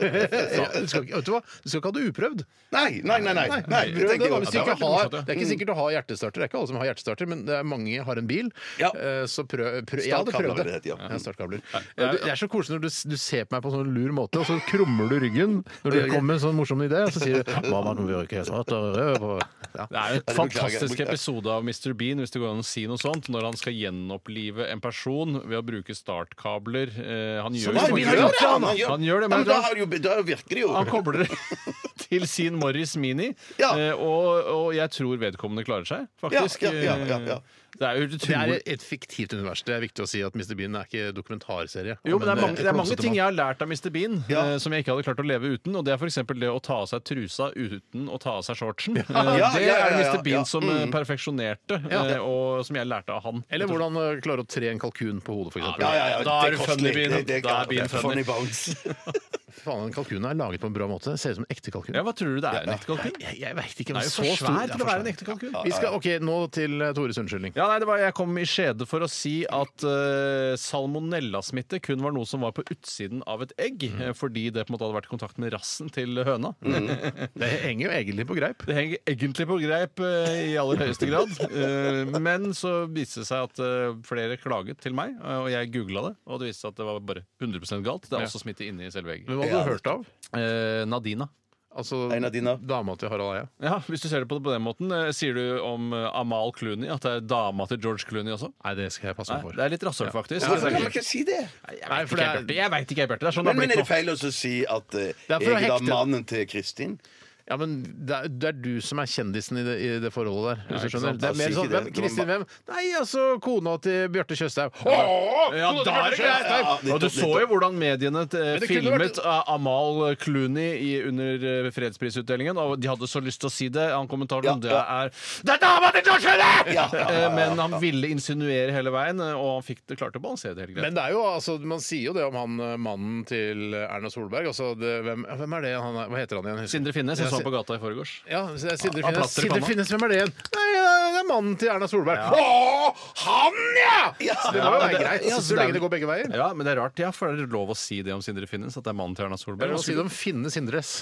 Ja, du, skal, ikke- vet du hva? du skal ikke ha det uprøvd. Nei, nei, nei. nei, nei, det Prøv det, da. Hvis du det ikke har, det er ikke sikkert å ha hjertestarter. Det er ikke alle som har hjertestarter, men det er mange har en bil. Ja. Eh, Så prøv, prøv Jeg hadde prøvd det. det, ja. Ja, startkabler. Stadskabler. Det er så koselig når du, du ser på meg på en sånn lur måte, og så krummer du ryggen når du kommer med en sånn morsom idé, og så sier du Hva man det er ja. Det er jo en fantastisk episode av Mr. Bean hvis det går an å si noe sånt, når han skal gjenopplive en person ved å bruke startkabler. Eh, han gjør Nei, jo men han gjør det, han. Han gjør det, men da, jo, da virker det jo. han kobler det til sin Morris Mini, eh, og, og jeg tror vedkommende klarer seg, faktisk. Ja, ja, ja, ja, ja. Det er jo Det er et fiktivt univers. Det er viktig å si at Mr. Bean er ikke dokumentarserie. jo, men det er, mange, det er mange ting jeg har lært av Mr. Bean Ja. eh, som jeg ikke hadde klart å leve uten. Og det er f.eks. det å ta av seg trusa uten å ta av seg shortsen. Eh, Ja, det ja, ja, er Mr. Bean som mm. perfeksjonerte, eh, og som jeg lærte av han. Eller hvordan uh, klare å tre en kalkun på hodet, f.eks. Ja, ja, ja, Da er det du funny. Bean. Det- det- Da er Bean ja, funny. Faen, den kalkunen er laget på en bra måte. Ser ut som en ekte kalkun. Ja, Hva tror du det er? En ekte kalkun? Jeg, jeg veit ikke. Den er jo for svær til å være en ekte kalkun. Vi skal, ok, Nå til uh, Tores unnskyldning. Ja, nei, det var, Jeg kom i skjede for å si at uh, salmonellasmitte kun var noe som var på utsiden av et egg, mm. fordi det på en måte hadde vært i kontakt med rassen til høna. Det henger jo egentlig på greip. Det henger egentlig på greip uh, i aller høyeste grad. Uh, men så viste det seg at eh, flere klaget til meg, eh, og jeg googla det. Og det viste seg at det var bare 100 galt. Det er også smitte inni selve egget. Men hva hadde du hørt av? Eh, Nadina. Altså En av dama til Harald Eia. Ja, Hvis du ser det på, det på den måten, eh, sier du om eh, Amal Clooney at det er dama til George Clooney også? Nei, det skal jeg passe Nei, meg for. det er litt rasshøl, faktisk. Hvorfor kan man ikke si det? Jeg Nei, for det er- Jeg veit ikke, Bjarte. Det er sånn det Men, har men er blitt det nå. feil å si at Det er for å jeg er da hekte- mannen til Kristin? Ja, men det er, det er du som er kjendisen i det, i det forholdet der. Hvis du skjønner. sant? Det er mer sånn, hvem, Kristin hvem? Nei, altså kona til Bjarte Tjøstheim. Ja, da er det greit! Og du så jo hvordan mediene eh, det kunne filmet vært- eh, Amal Clooney i, under eh, fredsprisutdelingen, og de hadde så lyst til å si det. Han kommentaren Ja, det ja. er Det er dama til George Clooney! Ja, ja, ja, ja, Eh, Men han ville insinuere hele veien, eh, og han fikk det klart å balansere det hele greit. Men det er jo, altså, man sier jo det om han eh, mannen til Erna Solberg. Altså, det, hvem, hvem er det? Han er, hva heter han igjen? Sindre Finnes, jeg Ja, så han på gata i forgårs. Ja, er Sindre Finnes. plaster i Sindre panna. Finnes, hvem er det igjen? Nei, det er mannen til Erna Solberg. Å, han, ja! Så det må jo være greit, ja, så, det er lenge det går begge veier. Ja, men det er rart. Ja, for det er lov å si det om Sindre Finnes, at det er mannen til Erna Det Solberg. lov å si det om Finne Sindres.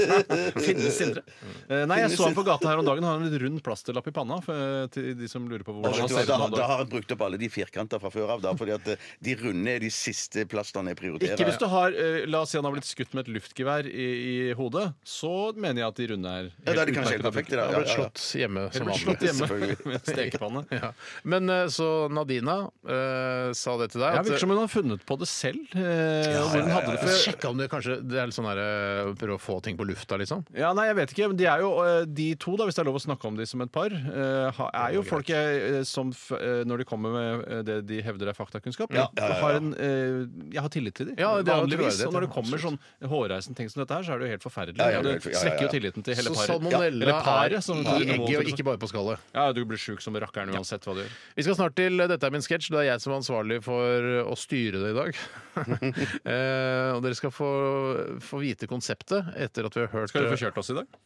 Finnes Sindre. Eh, Nei, jeg så han på gata her om dagen. Han har en litt rund plasterlapp i panna, for, eh, til de som lurer på hvordan han ser ut. da, om da dagen. har han brukt opp alle de firkanta fra før av. Da, fordi at eh, de runde er de siste plasterne jeg prioriterer. Ikke hvis du har eh, La oss si han har blitt skutt med et luftgevær i, i hodet, så mener jeg at de runde er Ja, da er de kanskje helt perfekte. Da. Ja, Ja, ble ja, slått hjemme som Eller slått vanlig. hjemme Selvfølgelig. med en stekepanne. Ja. Men eh, så Nadina eh, sa det til deg. Ja, at- virker som hun har funnet på det selv. eh, og hvor hun hadde det For. Sjekka om det kanskje Det er litt sånn der, eh, prøve å få ting på lufta, liksom? Ja, nei, jeg vet ikke. men De er jo eh, de to, da, hvis det er lov å snakke om de som et par, eh, ha- er jo folk jeg, eh, som f eh, når de kommer med eh, det de hevder er faktakunnskap, Ja, ja, ja, ja. Har en, eh, jeg har tillit til dem. Ja, det er jo vanligvis. troverdighet, Og når det ja, kommer sånn hårreisende ting som dette her, så er det jo helt forferdelig. Det ja, ja. Svekker jo tilliten til hele Så paret. salmonella Eller paret, er i egget og ikke bare på skallet. Ja, du blir sjuk som rakkeren uansett hva du gjør. Vi skal snart til Dette er min sketsj. Det er jeg som er ansvarlig for å styre det i dag. eh, og dere skal få, få vite konseptet etter at vi har hørt Skal du få kjørt oss i dag?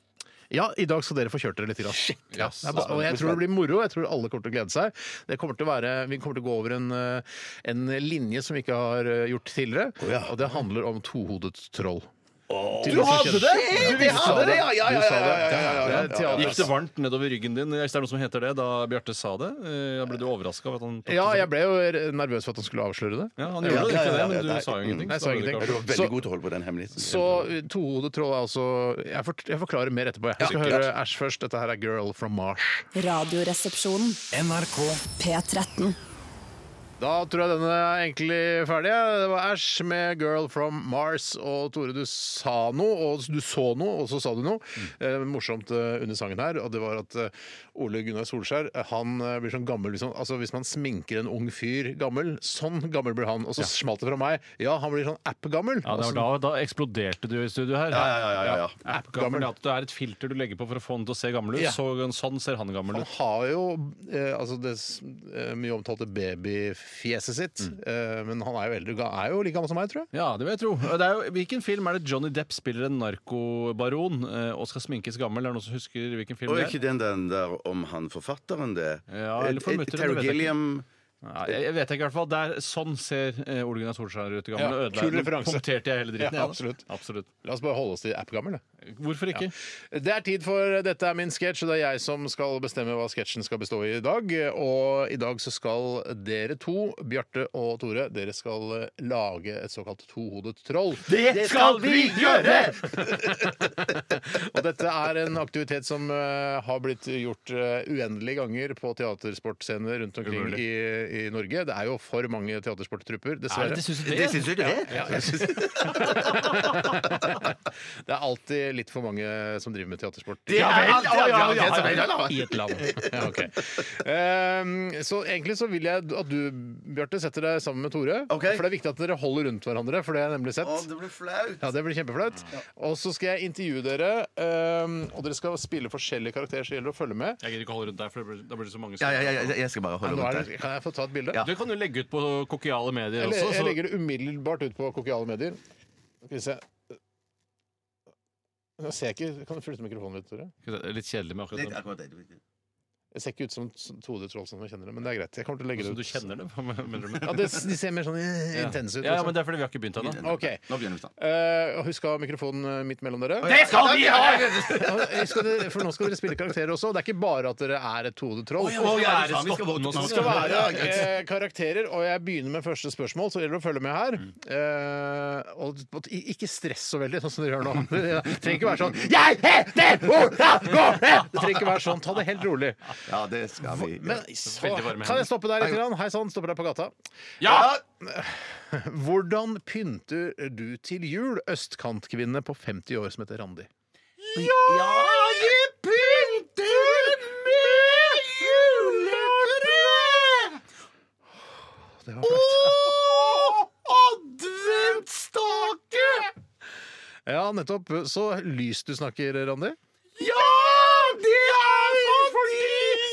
Ja, i dag skal dere få kjørt dere litt. Grann. Ja, det er bare- og jeg tror det blir moro. Jeg tror alle kommer til å glede seg. Det kommer til å være, vi kommer til å gå over en, eh, en linje som vi ikke har eh, gjort tidligere. Og det handler om tohodet troll. Du hadde det! Du hadde det, ja! Ja, ja, ja. Gikk det varmt nedover ryggen din hvis det er noe som heter det, da Bjarte sa det? Eh, Da ble du overraska Ja, jeg ble jo nervøs for at han skulle avsløre det. Ja, han gjorde ikke ja, det, men du sa jo ingenting. Nei, jeg sa ingenting. Du var veldig god til å holde på den hemmeligheten. Så uh, tohodet tråd er altså jeg, for, jeg forklarer mer etterpå. Jeg, skal Ja, høre. Æsj først. Dette her er Girl from Mars. Radioresepsjonen. NRK P13. Da tror jeg denne er egentlig ferdig. Det var Æsj med Girl from Mars. Og Tore, du sa noe, og du så noe, og så sa du noe. Eh, morsomt eh, under sangen her. Og det var at eh, Ole Gunnar Solskjær eh, han blir sånn gammel liksom, Altså Hvis man sminker en ung fyr gammel, sånn gammel blir han. Og så smalt det fra meg. Ja, han blir sånn app-gammel. Ja, det var da, da eksploderte du i studio her. Ja, ja, ja, ja, ja. App-gammel. At det er et filter du legger på for å få han til å se gammel ut. Ja. Så, sånn ser han gammel ut. Han har jo eh, altså det eh, mye omtalte babyfjeset sitt, eh, men han er jo, eldre. er jo like gammel som meg, tror jeg. Ja, det vil jeg tro. Det er jo, hvilken film er det Johnny Depp spiller en narkobaron eh, og skal sminkes gammel? Er det noen som husker hvilken film Og er Og ikke den, den der om han forfatteren, det? Ja, eller Eh, formutteren, Terry vet jeg ikke. Gilliam Ja, jeg, jeg vet ikke i hvert fall. Der, sånn ser eh, Ole Gunnar Solskjær ut i gamle. Ja, Ødela- kul Nå referanse. Punkterte jeg hele dritten. Ja, jeg, da. absolutt. absolutt. La oss bare holde oss til appgammel. da. Hvorfor ikke? Det er tid for Dette er min sketsj, og det er jeg som skal bestemme hva sketsjen skal bestå i i dag. Og i dag så skal dere to, Bjarte og Tore, dere skal lage et såkalt tohodet troll. Det skal vi gjøre! Og dette er en aktivitet som eh, har blitt gjort eh, uendelige ganger på teatersportscener rundt omkring i, i Norge. Det er jo for mange teatersporttrupper, Er dessverre. det, det syns du det? Det syns du det? Ja, jeg synes... det er alltid litt for mange som driver med teatersport. Er ja, ja, ja, ja, ja, ja. I et land. Ja, ok. Ehm, så egentlig så vil jeg at du, Bjarte, setter deg sammen med Tore. Okay. For det er viktig at dere holder rundt hverandre, for det har jeg nemlig sett. Å, det blir flaut. Ja, Det blir kjempeflaut. Og så skal jeg intervjue dere, um, og dere skal spille forskjellige karakterer, så det gjelder å følge med. Jeg gidder ikke holde rundt deg, for blir, da blir det så mange Ja, ja, ja, ja, jeg skal bare holde rundt deg. der. kan jeg få ta et bilde? Ja. Du kan jo legge ut på kokiale medier Jeg, også. jeg Så, legger det umiddelbart ut på kokiale medier. Skal vi se Jeg ser ikke Kan du flytte mikrofonen litt, Tore? Jeg litt kjedelig med akkurat det. Det. Det ser ikke ut som Tode troll som jeg kjenner det, men det er greit. Jeg kommer til å legge det Som ut. du kjenner det? Hva mener du med Ja, det, De ser mer sånn eh, intense ut. Ja, ja, liksom. men det er fordi vi har ikke begynt ennå. Okay. Nå begynner vi snart. Eh, husk å ha mikrofonen eh, midt mellom dere. Det skal vi ha! For nå skal dere spille karakterer også. Det er ikke bare at dere er et Tode troll. Ja, det. Vi skal. Det være eh, karakterer, og jeg begynner med første spørsmål, så gjelder det å følge med her. Uh, og ikke stress så veldig, sånn som dere gjør nå. Det trenger ikke være sånn Jeg heter Ola Gårde! Det trenger ikke være sånn. Ta det helt rolig. Ja, det skal vi. Men så, kan jeg stoppe deg litt? grann? Hei sann, stopper deg på gata. Ja! Hvordan pynter du til jul østkantkvinne på 50 år som heter Randi? Ja, jeg pynter med juletre Det var flaut. og adventsstake. Ja, nettopp. Så lyst du snakker, Randi. Ja, det er fordi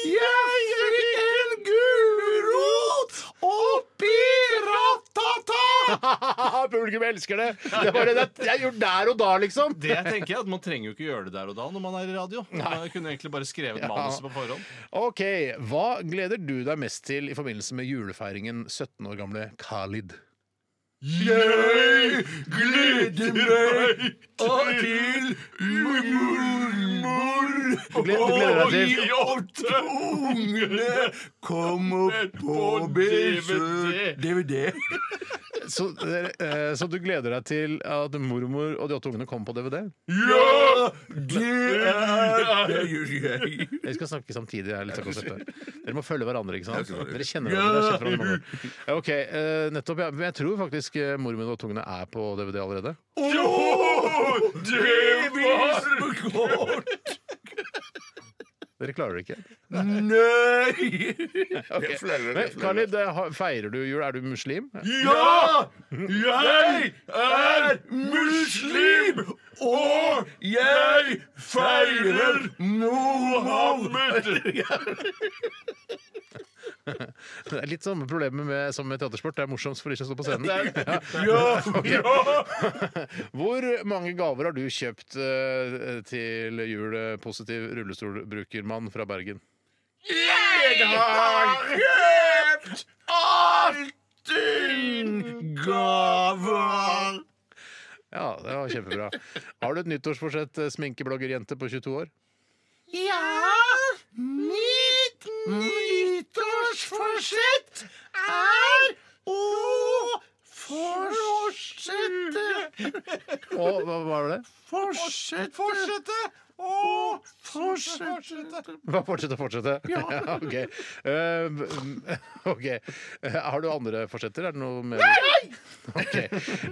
jeg fikk en gulrot oppi ratata. Publikum elsker det! Det er bare det jeg gjorde der og da, liksom. Det tenker jeg at Man trenger jo ikke gjøre det der og da når man er i radio. Man kunne egentlig bare skrevet Ja. manuset på forhånd. OK. Hva gleder du deg mest til i forbindelse med julefeiringen 17 år gamle Khalid? Jeg gleder meg til mormor og og åtte ungene kommer på besøk DVD. Så, eh, så du gleder deg til at mormor og de åtte ungene kommer på DVD? Ja, det er gjør jeg. Vi skal snakke samtidig. Her, er litt av konseptet. Dere må følge hverandre, ikke sant? Dere kjenner hverandre. Ja, OK. eh, nettopp. Ja. Men jeg tror faktisk eh, mormor og tungene er på DVD allerede. Å, det var godt! Dere klarer det ikke? Nei! Okay. Men. Khalid, feirer du jul? Er du muslim? Ja! Jeg er muslim! Og jeg feirer Mohammed! Det er litt samme problemet med, som med teatersport. Det er morsomst for de som står på scenen. Ja, Okay. Hvor mange gaver har du kjøpt eh, til jul, positiv rullestolbrukermann fra Bergen? Jeg har kjøpt 18 gaver! Ja, det var kjempebra. Har du et nyttårsforsett, eh, sminkebloggerjente på 22 år? Ja, mitt nyttårsforsett er å fortsette Og hva var det? Fortsette Fortsette å fortsette Bare fortsette, fortsette. Ja. ok. Uh, ok. Uh, har du andre forsetter? Er det noe mer? Nei! Ok.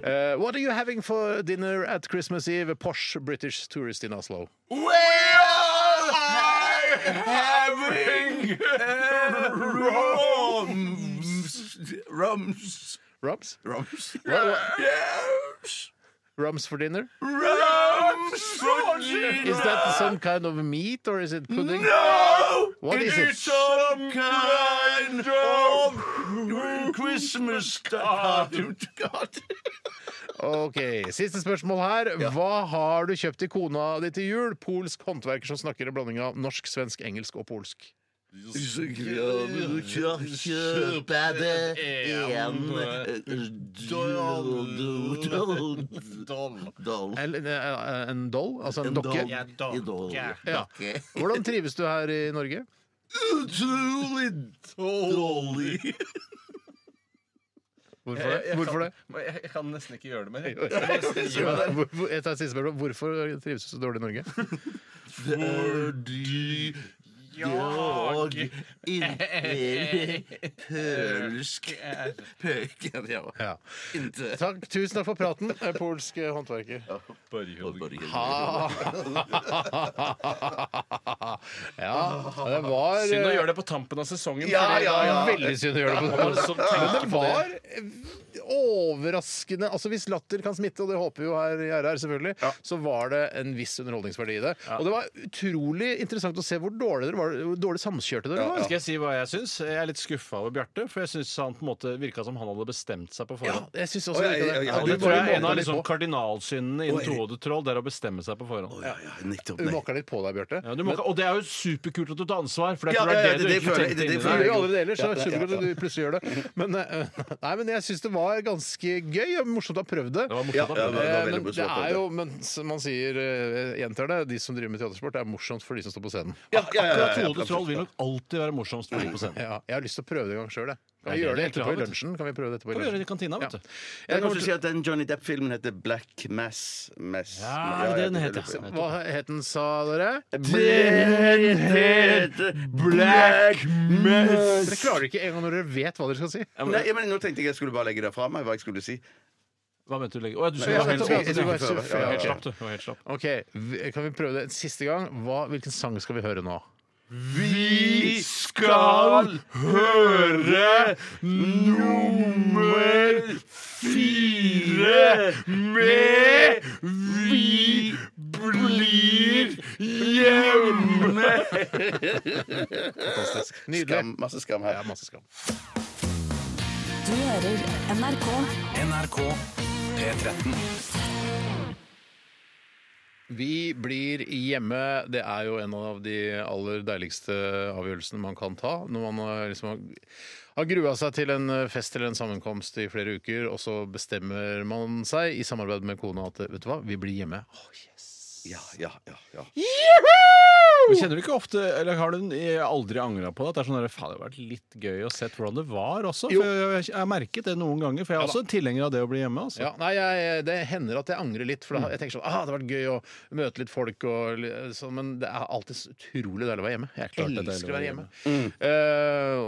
Uh, what are you having for dinner at Christmas Eve? Posh British tourist in Oslo. Well, having rums. Rums. Rums? Rums. Rums for dinner? Rums for dinner. Is that some kind of meat or is it pudding? No! What is it? It's some kind of Christmas stuff. Ok, Siste spørsmål her. Hva har du kjøpt til kona di til jul? Polsk håndverker som snakker en blanding av norsk, svensk, engelsk og polsk. Så kan du kjøpe det en doll. En, en doll? Altså en, dokke? Ja. Hvordan trives du her i Norge? Utrolig dårlig. Hvorfor det? Hvorfor det? Jeg, jeg kan nesten ikke gjøre det mer. Jeg tar et siste spørsmål. Hvorfor trives du så dårlig i Norge? Fordi jeg inntil pølsk Pøken, ja. Ja. Takk, Tusen takk for praten, eh, polsk eh, håndverker. Ja, det var Synd å eh, gjøre det på tampen av sesongen. Ja, ja, ja. Veldig synd å gjøre det på tenker Men det var eh, overraskende Altså Hvis latter kan smitte, og det håper vi jo her i RR, selvfølgelig, så var det en viss underholdningsverdi i det. Og det var utrolig interessant å se hvor dårlig dere var, hvor dårlig samkjørte dere var. Skal jeg si hva jeg syns? Jeg er litt skuffa over Bjarte. For jeg syns han på en måte virka som han hadde bestemt seg på forhånd. Ja, jeg synes også det. ja, ja, Og det tror jeg er en av liksom kardinalsyndene innen tohodet troll. Det er å bestemme seg på forhånd. Ja, ja, nettopp. Du måker litt på deg, Bjarte. Ja, du må, og det er jo superkult at du tar ansvar, for det, er ja, det, du ikke tenkte inni deg. gjør jo så ja, at du plutselig gjør det. Men, eh, nei, men jeg syns det var ganske gøy og morsomt å ha prøvd det. Var var Eh, Men det er jo, men som man sier, eh, gjentar det, de som driver med teatersport, det er morsomt for de som står på scenen. Ja, ja, ja, Tohodet troll vil nok alltid være morsomst for de på scenen. Ja, jeg har lyst til å prøve det en gang sjøl, jeg. Kan vi det gjøre det etterpå i lunsjen? Kan vi prøve det etterpå i Kan vi gjøre det i kantina, vet du. Jeg Jeg kan også si at den Johnny Depp-filmen heter Black Mass. Mass. Ja, det er den heter. Hva het den, sa dere? Den heter Black Mass. Dere klarer ikke engang når dere vet hva dere skal si. Nei, men Nå tenkte jeg jeg skulle bare legge det fra meg, hva jeg skulle si. Hva mente du? legge? Å, ja, du skulle være helt helt slapp, du. Du helt slapp. Ok, Kan vi prøve det en siste gang? Hva, hvilken sang skal vi høre nå? Vi skal høre nummer fire med Vi blir hjemme. Fantastisk. Nydelig. Skam, masse skam her. Ja, masse skam. Du hører NRK. NRK P13. Vi blir hjemme. Det er jo en av de aller deiligste avgjørelsene man kan ta. Når man har liksom har- grua seg til en fest eller en sammenkomst i flere uker, og så bestemmer man seg i samarbeid med kona at vet du hva, vi blir hjemme. Oh, yes. Ja, ja, ja, ja. Men kjenner du ikke ofte, eller har du aldri angra på det? At det er sånn der, faen, det hadde vært litt gøy å sett hvordan det var også? Jo. For jeg, jeg, jeg har merket det noen ganger, for jeg er også tilhenger av det å bli hjemme. Altså. Ja, nei, jeg, Det hender at jeg angrer litt. For da, jeg tenker sånn, ah, Det hadde vært gøy å møte litt folk. Og, sånn, men det er alltid så utrolig deilig å være hjemme. Jeg Klart det er elsker å være hjemme. Mm. Uh,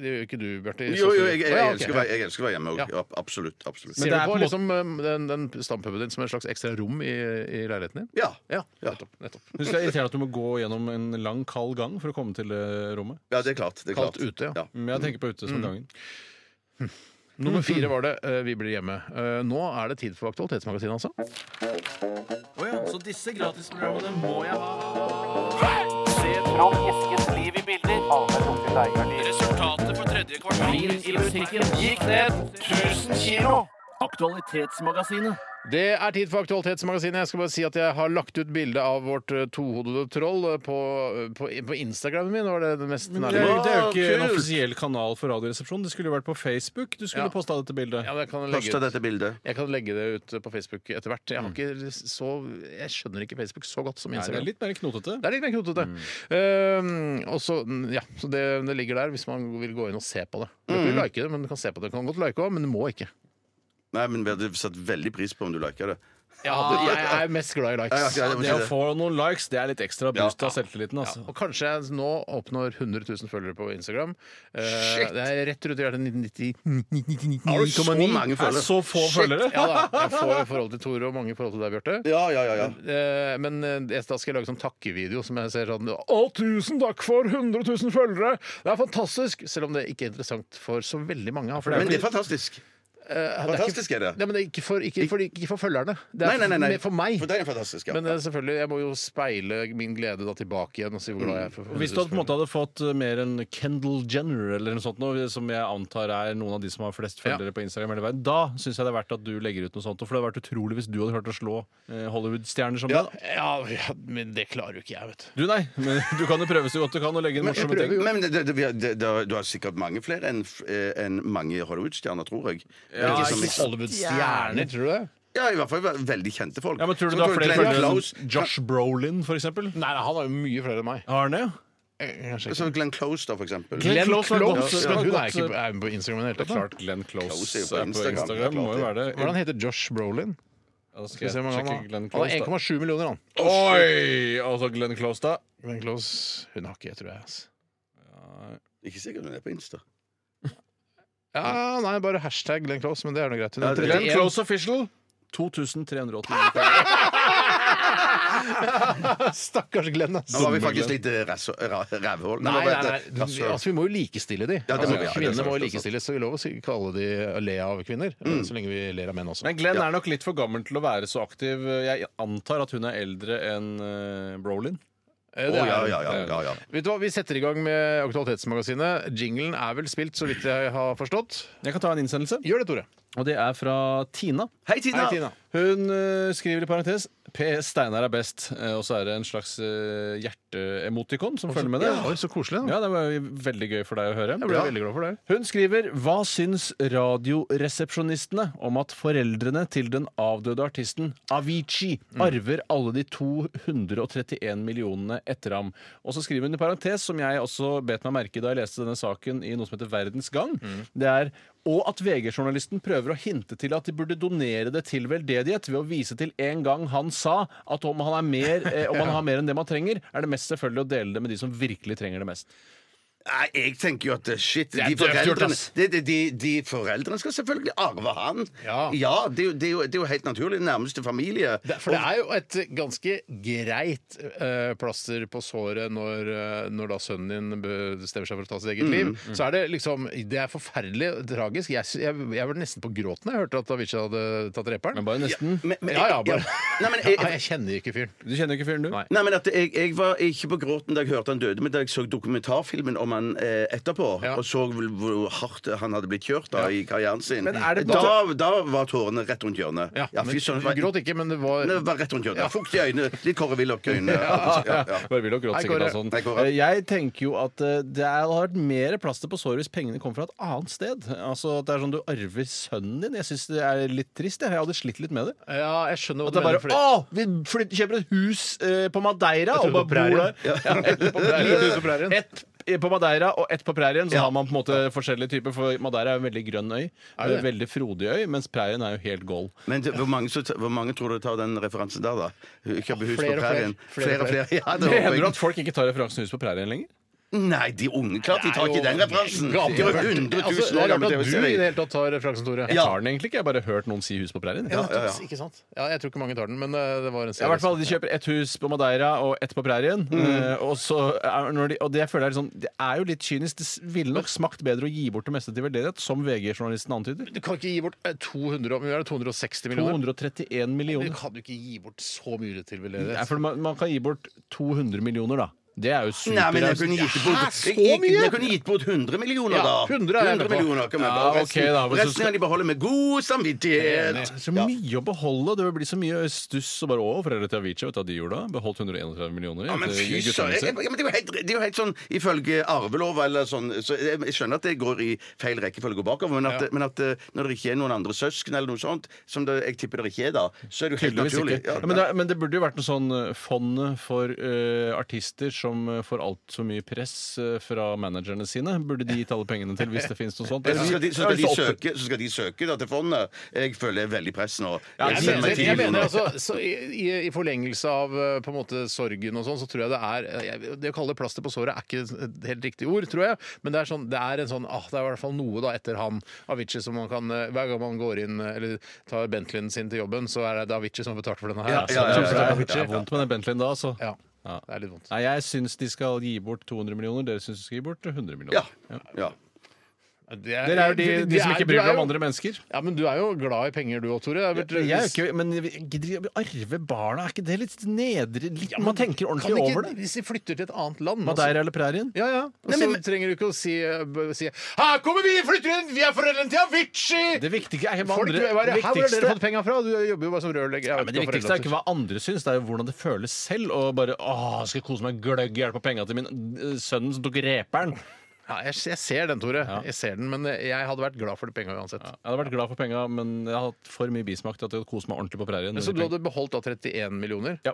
det gjør ikke du, Bjarte? Jo, jo, jeg, jeg, Å, jeg, elsker å være- jeg elsker å være hjemme òg. Ja. Absolutt. absolutt. Ser Men det du er på på en liksom, eh, den, den stampuben din som et slags ekstra rom i, i leiligheten din? Ja. Ja, Ja. nettopp. nettopp. Du skal irritere at du må gå gjennom en lang, kald gang for å komme til det rommet? ja, det er klart. Det er Kaldt ute, ja. Ja. Men jeg tenker på ute som gangen. Nummer fire var det eh, Vi blir hjemme. Eh, nå er det tid for Aktualitetsmagasinet, altså. Så disse gratisprogrammene må jeg ha. Se Trond Eskens liv i bilder. Resultatet for tredje kvartal i musikken gikk ned 1000 kilo. Aktualitetsmagasinet. Det er tid for Aktualitetsmagasinet. Jeg skal bare si at jeg har lagt ut bilde av vårt eh, tohodede troll eh, på, på, på Instagramen min. Det var det det mest Det er, det er jo ikke en kult. offisiell kanal for Radioresepsjonen. Det skulle jo vært på Facebook. Du skulle Ja. posta dette bildet. Ja, jeg kan legge Posta ut. dette bildet. Jeg kan legge det ut på Facebook etter hvert. Jeg, har ikke så, jeg skjønner ikke Facebook så godt som Nei, det Instagram. er litt mer knotete. Det er litt mer knotete. Eh, og så, ja, så det, det ligger der hvis man vil gå inn og se på det. Du kan ikke like det, men du kan se på det. Du kan godt like òg, men du må ikke. Nei, men Vi hadde satt veldig pris på om du liker det. Ja, jeg er mest glad i likes. Ja, ja, ja, Det å få noen likes, det er litt ekstra boost Ja. av selvtilliten. Ja, Altså. og kanskje jeg nå oppnår 100 000 følgere på Instagram. Eh, Shit. det er rett rundt hjertet 99,9. Har du så mange Er følgere? så få følgere? Ja da. Jeg får i forhold til Tore og mange i forhold til deg, Bjarte. Ja, ja, ja. ja. Eh, men eh, jeg- da skal jeg lage sånn takkevideo som jeg ser sånn Å, tusen takk for 100 000 følgere! Det er fantastisk! Selv om det ikke er interessant for så veldig mange. For det Men er det er fantastisk. Eh, Fantastisk er det. Nei, men det er ikke for, ikke for, ikke for følgerne. Det er nei, nei, nei. mer for meg. For deg er det fantastisk, ja. Men eh, selvfølgelig, jeg må jo speile min glede da tilbake igjen og si hvor glad jeg er. for- for Hvis du hadde på en måte hadde fått eh, mer enn Kendal Jenner eller noe sånt, noe, som jeg antar er noen av de som har flest følgere på Instagram hele veien, da syns jeg det er verdt at du legger ut noe sånt. For det hadde vært utrolig hvis du hadde klart å slå eh, Hollywood-stjerner som Ja. det. Ja, ja, men det klarer jo ikke jeg, vet du. Du, nei. Men du kan jo prøve så godt du kan å legge inn morsomme ting. Men det, det, det, det, det, du har sikkert mange flere enn eh, enn mange Hollywood-stjerner, tror jeg. Ja, Ikke som- Hollywood-stjerner, tror du det? ja, i hvert fall veldig kjente folk. Ja, men Tror du du har flere Glenn følgere Close- enn Josh Brolin, for eksempel? Nei, nei, han har jo mye flere enn meg. Har han det? Kanskje Glenn Close, da, for eksempel. Glenn Close godt- Close, det men hun er ikke er på Instagram i det hele tatt. Klart Glenn Close, Close er på på Instagram. Instagram. Ja, Må jo være det. Hvordan heter Josh Brolin? Ja, da Skal skal vi se hvor mange han har. Han har 1,7 millioner, han. Oi! Altså Glenn Close, da. Glenn Close Hun har ikke jeg, tror jeg. Altså. Ikke sikkert hun er på Insta. Ja, nei, bare hashtag Glenn Close, men det er noe greit. Hun Ja, er Glenn 31. Close Official 2389. Stakkars Glenn, ass. Nå var vi faktisk litt eh, rasso- ra- rævhål. Nei, nei, nei. Du, altså, vi må jo likestille de. Ja, det må altså, vi, ja, det er kvinner sant, må det er sant. likestilles, så vi lov å si- kalle de le av kvinner. Mm. Så lenge vi ler av menn også. Men Glenn er nok litt for gammel til å være så aktiv. Jeg antar at hun er eldre enn eh, Brolin. Eh, Å, det er- ja, ja, ja, ja, ja. Vet du hva, Vi setter i gang med Aktualitetsmagasinet. Jinglen er vel spilt, så vidt jeg har forstått. Jeg kan ta en innsendelse. Gjør det, Tore. Og det er fra Tina. Hei, Tina! Hei, Tina. Hun eh, skriver i parentes PS Steinar er best. Eh, og så er det en slags uh, hjerteemotikon som følger med det. Oi, så koselig. da. Ja, Det var jo veldig gøy for deg å høre. Jeg ble veldig glad for det. Hun skriver Hva syns radioresepsjonistene om at foreldrene til den avdøde artisten Avicii arver alle de 231 millionene etter ham? Og så skriver hun i parentes, som jeg også bet meg merke i da jeg leste denne saken i noe som heter Verdens Gang, det er og at VG-journalisten prøver å hinte til at de burde donere det til veldedighet ved å vise til en gang han sa at om han, er mer, eh, om han har mer enn det man trenger, er det mest selvfølgelig å dele det med de som virkelig trenger det mest. Nei, jeg tenker jo at eh, shit, er de foreldrene, ass. de, de, de, de foreldrene skal selvfølgelig arve han. Ja. det, er jo, det, er jo, det er jo helt naturlig. Nærmeste familie. Det, for det er jo et ganske greit eh, plaster på såret når, eh, når da sønnen din bestemmer seg for å ta sitt eget liv. Så er det liksom Det er forferdelig tragisk. Jeg, jeg, jeg var nesten på gråten da jeg hørte at Avicii hadde tatt reperen. Men bare nesten. Men- men- ja, ja, bare. Nei, men jeg, jeg kjenner ikke fyren. Du kjenner ikke fyren, du? Nei. Nei, men at jeg, jeg var ikke på gråten da jeg hørte han døde, men da jeg så dokumentarfilmen om han eh, etterpå, Ja. og så hvor, hvor hardt han hadde blitt kjørt da i karrieren sin, Men er det da, da var tårene rett rundt hjørnet. Ja, fy men søren, du gråt ikke, men det var Det var rett rundt hjørnet. Ja. Fukt i øynene. Litt Kåre Willoch-øyne. Ja, ja, ja. Bare vil og gråt Hei, sikkert Kåre. av sånn. Kåre. Eh, Jeg tenker jo at eh, det er- hadde vært mer plaster på såret hvis pengene kom fra et annet sted. Altså at det er sånn du arver sønnen din. Jeg syns det er litt trist. Jeg, jeg hadde slitt litt med det. Ja, jeg skjønner hva At det du er mener. bare Å! Vi flytter, kjøper et hus eh, på Madeira Jeg og trodde bare på bor der. Ja, ett på prærien. Lite hus på prærien. På Madeira og ett på prærien. Så har man på en måte forskjellige typer. For Madeira er en veldig grønn øy. det? En Veldig frodig øy, mens prærien er jo helt gold. Men det, hvor, mange, så, hvor mange tror du tar den referansen der, da? Kjøpe hus Flere på og prærien? flere. Flere og flere. Ja, det håper Mener du jeg. at folk ikke tar referansen Hus på prærien lenger? Nei, de unge klart de tar ikke den referansen. De har 100 000 Altså, det år er rart gammel at du i det hele tatt tar referansen, Tore. Jeg Ja. tar den egentlig ikke. Jeg har bare hørt noen si Hus på prærien. Ja, ja, ja. Ikke sant? Ja, jeg tror ikke mange tar den, men eh, det var en i hvert fall, De kjøper ett hus på Madeira og ett på prærien. eh, og, så er, når de, og det føler jeg er sånn Det er jo litt kynisk. Det s- ville nok smakt bedre å gi bort det meste til veldedighet, som VG-journalisten antyder. Du kan ikke gi bort eh, 200, hvor mye er det, 260 millioner. 231 Du millioner. kan jo ikke gi bort så mye til Nei, veldedighet. for man, man kan gi bort 200 millioner, da. Det er jo Nei, men jeg kunne gitt bort, Hæ, så jeg, mye? jeg kunne gitt bort 100 millioner, Ja, da. 100 er jeg med på. millioner kan vi Ja, bare- ok, da, du Resten skal- kan de beholde med god samvittighet. Så mye å beholde. Det vil bli så mye stuss og bare Å, foreldre til Avicii, vet du hva de gjorde da? Beholdt 131 millioner. Ja, men etter fy søren. jeg- ja, men Det er jo helt, det er jo helt sånn ifølge arvelov eller sånn så jeg, jeg skjønner at det går i feil rekkefølge og bakover, men at, Ja. men at eh, når det ikke er noen andre søsken eller noe sånt, som det, jeg tipper det ikke er da, så er det jo helt Tydeligvis naturlig. ikke. Ja, Ja, men, det, men det burde jo vært noe sånn eh, fond for eh, artister som eh, får altfor mye press eh, fra managerne sine. Burde de gitt alle pengene til, hvis det finnes noe sånt? Ja, Så skal, de, så, skal de søke, så skal de søke da til fondet. Jeg føler veldig press nå. Jeg Jeg mener, jeg mener altså, så i, i- I forlengelse av eh, på en måte sorgen og sånn, så tror jeg det er jeg, Det å kalle det plaster på såret er ikke et helt riktig ord, tror jeg. Men det er, sånn, det er en sånn ah, Det er i hvert fall noe da etter han Avicii som man kan Hver gang man går inn eller tar Bentleyen sin til jobben, så er det Avicii som har betalt for denne her. Ja, ja, ja, ja, ja, ja, ja, ja. ja. Det er vondt med den Bentleyen da, altså. Ja, Ja. Det er litt vondt. Nei, jeg syns de skal gi bort 200 millioner. Dere syns de skal gi bort 100 millioner. Ja. ja. Det Dere er jo de, de som ikke bryr er seg om andre mennesker. Ja, men du er jo glad i penger du òg, Tore. Jeg, er Jeg er jo ikke, men gidder vi å arve barna? Er ikke det litt nedre? Ja, man tenker ordentlig ikke- over det. Hvis de flytter til et annet land altså- Madeira eller prærien? Ja, ja. Og så trenger du ikke å si, uh, si Her kommer vi, flytter inn! Vi er foreldrene til Avicii! Det viktige er hva andre, Folk, er det- Her har dere fått penga fra? Du jobber jo bare som rørlegger. Ja, men Det viktigste er ikke hva andre syns, det er jo hvordan det føles selv. Og bare åh, skal jeg kose meg gløgg hjelp på penga til min øh, sønnen som tok reperen. Ja, jeg, jeg ser den, Tore. Ja. Jeg ser den, Men jeg hadde vært glad for de penga uansett. Jeg hadde vært glad for penga, men jeg har hatt for mye bismak til at jeg hadde kost meg ordentlig på prærien. Så du hadde beholdt da 31 millioner? Ja.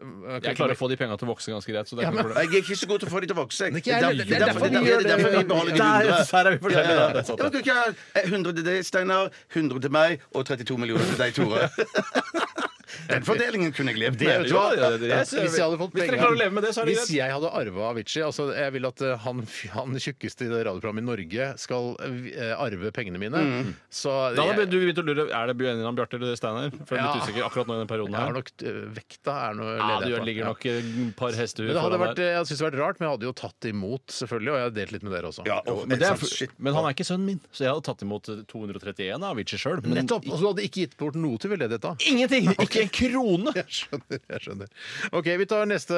Jeg, Jeg klarer å få de penga til å vokse ganske greit. Så det er Ja, men. Jeg er ikke så god til å få de til å vokse. Det er Det er er derfor vi det er gjør det. derfor vi beholder de 100. der er vi forskjellige. Ja, ja, Ja, ja. det er sant, Ja, men kan ikke ha 100 til deg, Steinar, 100 til meg og 32 millioner til deg, Tore. Den fordelingen kunne jeg levd med. Ja, ja, det- Hvis jeg hadde fått Hvis dere penger klarer å leve med det, så er det Hvis greit. jeg hadde arva Avicii altså Jeg vil at eh, han, han tjukkeste i det radioprogrammet i Norge skal eh, arve pengene mine. Så Da hadde jeg, du begynt å lure Er det Benjamin Bjarte eller Steinar. For jeg er litt Ja. usikker akkurat nå i den perioden jeg har her. nok eh, Vekta er noe Ja, du ligger nok et par hestehuer Men det hadde foran vært, der. jeg synes det hadde vært rart, men jeg hadde jo tatt imot, selvfølgelig. Og jeg har delt litt med dere også. Ja, og, Men, det er, shit. men han er ikke sønnen min, så jeg hadde tatt imot 231 av Avicii sjøl. Nettopp! Og så hadde ikke gitt bort noe til veldedighet da. Ingenting! Ikke en krone! Jeg skjønner. jeg skjønner OK, vi tar neste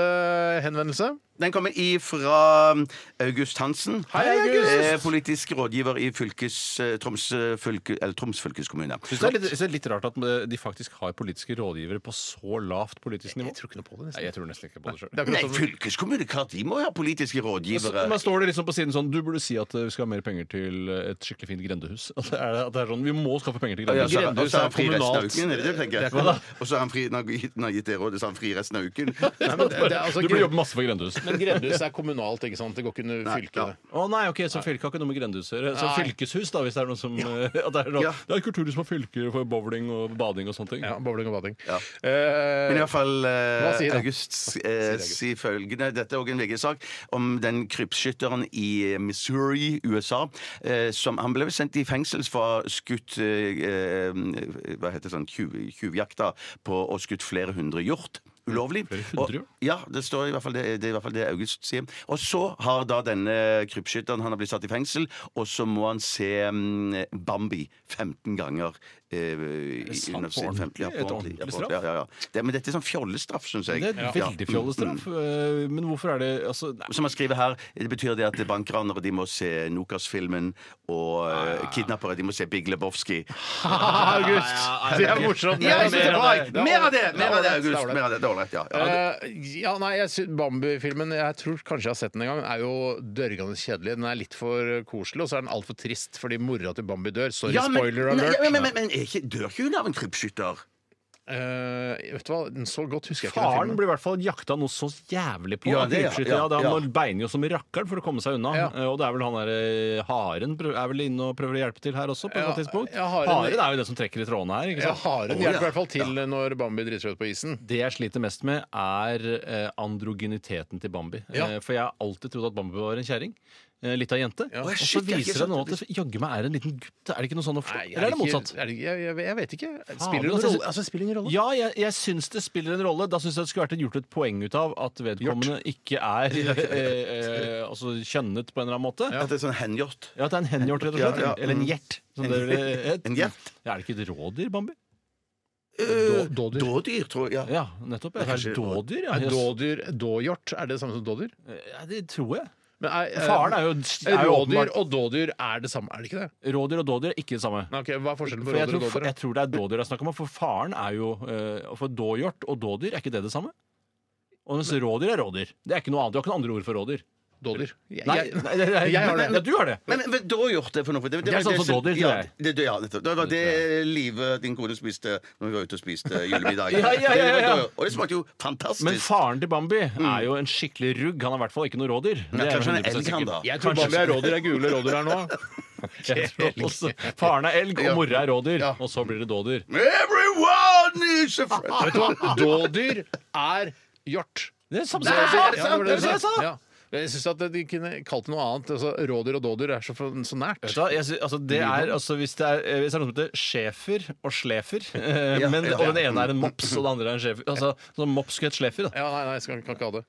henvendelse. Den kommer ifra August Hansen. Hei, August! Eh, politisk rådgiver i fylkes, eh, Troms, eh, fylke, eller Troms fylkeskommune. Synes det, er litt, synes det er litt rart at de faktisk har politiske rådgivere på så lavt politisk nivå. Jeg tror ikke noe på det. Nei, nesten. jeg tror nesten ikke på det sjøl. Er Nei, som- fylkeskommune, klart de må jo ha politiske rådgivere. Men står det liksom på siden sånn Du burde si at eh, vi skal ha mer penger til eh, et skikkelig fint grendehus. At det er, at det er sånn, Vi må skaffe penger til grendehus. Ja, Grendehus så er han fri resten av kommunalt. er? Hva? Og så har han fri, når han har gitt- det rådet, så har han fri resten av uken. Nei, det, det, er altså, du burde jobbe masse for grendehus. Men grendehus er kommunalt, ikke sant? Det går ikke under fylket. ja. det. Å nei, ok, så fylket har ikke noe med grendehus å gjøre. Så Nei. fylkeshus, da, hvis det er noe som eh, at det, er noe, Ja. det er kulturhus på fylker for bowling og bading og sånne ting. Ja, Bowling og bading. Ja. Eh, Men i hvert fall eh, Hva sier han? August eh, August. sier følgende Dette er òg en VG-sak om den krypskytteren i Missouri, USA. Eh, som, han ble sendt i fengsel for å ha skutt eh, eh, Hva heter det sånn tjuv- tjuvjakta på å skutt flere hundre hjort. Ulovlig. Og- Ja, det står i hvert fall det, det er i hvert fall det August sier. Og så har da denne krypskytteren han har blitt satt i fengsel, og så må han se um, Bambi 15 ganger. Eh, sant? På ordentlig? ja, på Et ordentlig. straff? Ja, ja, ja. Det, men dette er sånn fjollestraff, syns jeg. Det er veldig fjollestraff. eh, Men hvorfor er det altså, Som han skriver her, det betyr det at bankranere de må se Nokas-filmen, og uh, kidnappere de må se Big Lebowski. August! Det er morsomt. Ja, jeg synes det er bra. Er Mer av det! Mer av det, August. Mer av det, det er ålreit, ja. ja. Ja, nei, Bambi-filmen Jeg tror kanskje jeg har sett den en gang. Den er jo dørgende kjedelig. Den er litt for koselig, og så er den altfor trist fordi mora til Bambi dør. Sorry, Ja, men, spoiler nei, alert. ja, men, men, men ikke, dør ikke hun av en krypskytter? Eh, vet du hva, Så godt husker jeg ikke den Faren filmen. blir i hvert fall jakta noe så jævlig på. Ja, det, ja, ja, Ja, det-. Han beiner jo som rakkeren for å komme seg unna. Ja. Eh, Og det er vel han derre haren prøv- er vel inne og prøver å hjelpe til her også, på et Ja, eller annet tidspunkt. ja, haren- haren er jo det som trekker i trådene her. ikke Ja, sant? Haren Å, hjelper ja. i hvert fall til når Bambi driter seg ut på isen. Det jeg sliter mest med, er eh, androgeniteten til Bambi. Ja. Eh, for jeg har alltid trodd at Bambi var en kjerring. Eh, litt av jente. Ja. Og så shit, jeg har ikke viser det nå sant- at det jaggu meg er en liten gutt. Er det ikke noe sånn å forstå? Eller er det ikke- motsatt? Er det, jeg, jeg, jeg vet ikke. Spiller det noen altså, rolle? Altså, spiller ingen rolle? Ja, jeg, jeg syns det spiller en rolle. Da syns jeg det skulle vært gjort et poeng ut av at vedkommende ikke er eh, eh, altså kjønnet på en eller annen måte. Ja, At det er sånn hengjort? At det er en henhjort, rett og slett. Ja, ja, Eller en hjert. Som det ville. En gjert? Ja, er det ikke et rådyr, Bambi? Eh, Dådyr. Dådyr, tror jeg. Ja. Ja, nettopp. Ja. Kanskje- Dådyr? Ja. Er dådyr dåhjort? Er det det samme som dådyr? Ja, det tror jeg. Men er, eh, Faren er jo, er jo Rådyr åpenbart og dådyr er det samme, er det ikke det? Rådyr og dådyr er ikke det samme. Nei, ok, Hva er forskjellen på For jeg, rådyr tror, og dådyr? jeg tror det er dådyr det er snakk om. For faren er jo eh, For dåhjort og dådyr, er ikke det det samme? Og mens rådyr er rådyr. Det er ikke noe annet. Du har ikke noe andre ord for rådyr. Dådyr. Jeg, Nei, jeg, nei, er- jeg har det. Ja, du har det. Men, men dåhjort det for noe? Det, Det er var sånn som dådyr, tror ja, jeg. det, det, ja, det, Det var det livet din kone, spiste når vi var ute og spiste julemiddag. Ja, ja, ja, ja, ja. Det var- Og det smakte jo fantastisk. Men faren til Bambi er jo en skikkelig rugg. Han er i hvert fall ikke noe rådyr. Det er kanskje han er 100% elg, han, sikkert. da. Jeg tror Bambi er rådyr. Er gule rådyr her nå. Jeg tror også Faren er elg, og mora er rådyr. Og så blir det dådyr. Everyone is a friend. Vet du hva? Dådyr er hjort. Det er samme som jeg sa! er- det er det jeg sa. sa! Ja. Jeg syns at de kunne kalt det noe annet. Altså, rådyr og dådyr er så, så nært. Vet du hva? Jeg sy altså, det er, altså, hvis, det er, eh, hvis det er noe som heter schæfer og schlæfer, eh, Ja, men, ja, og den ene er en mops og den andre er en schæfer altså, så Mops skulle hett schlæfer. Da. Ja, nei, nei, jeg skal, kan ikke ha det.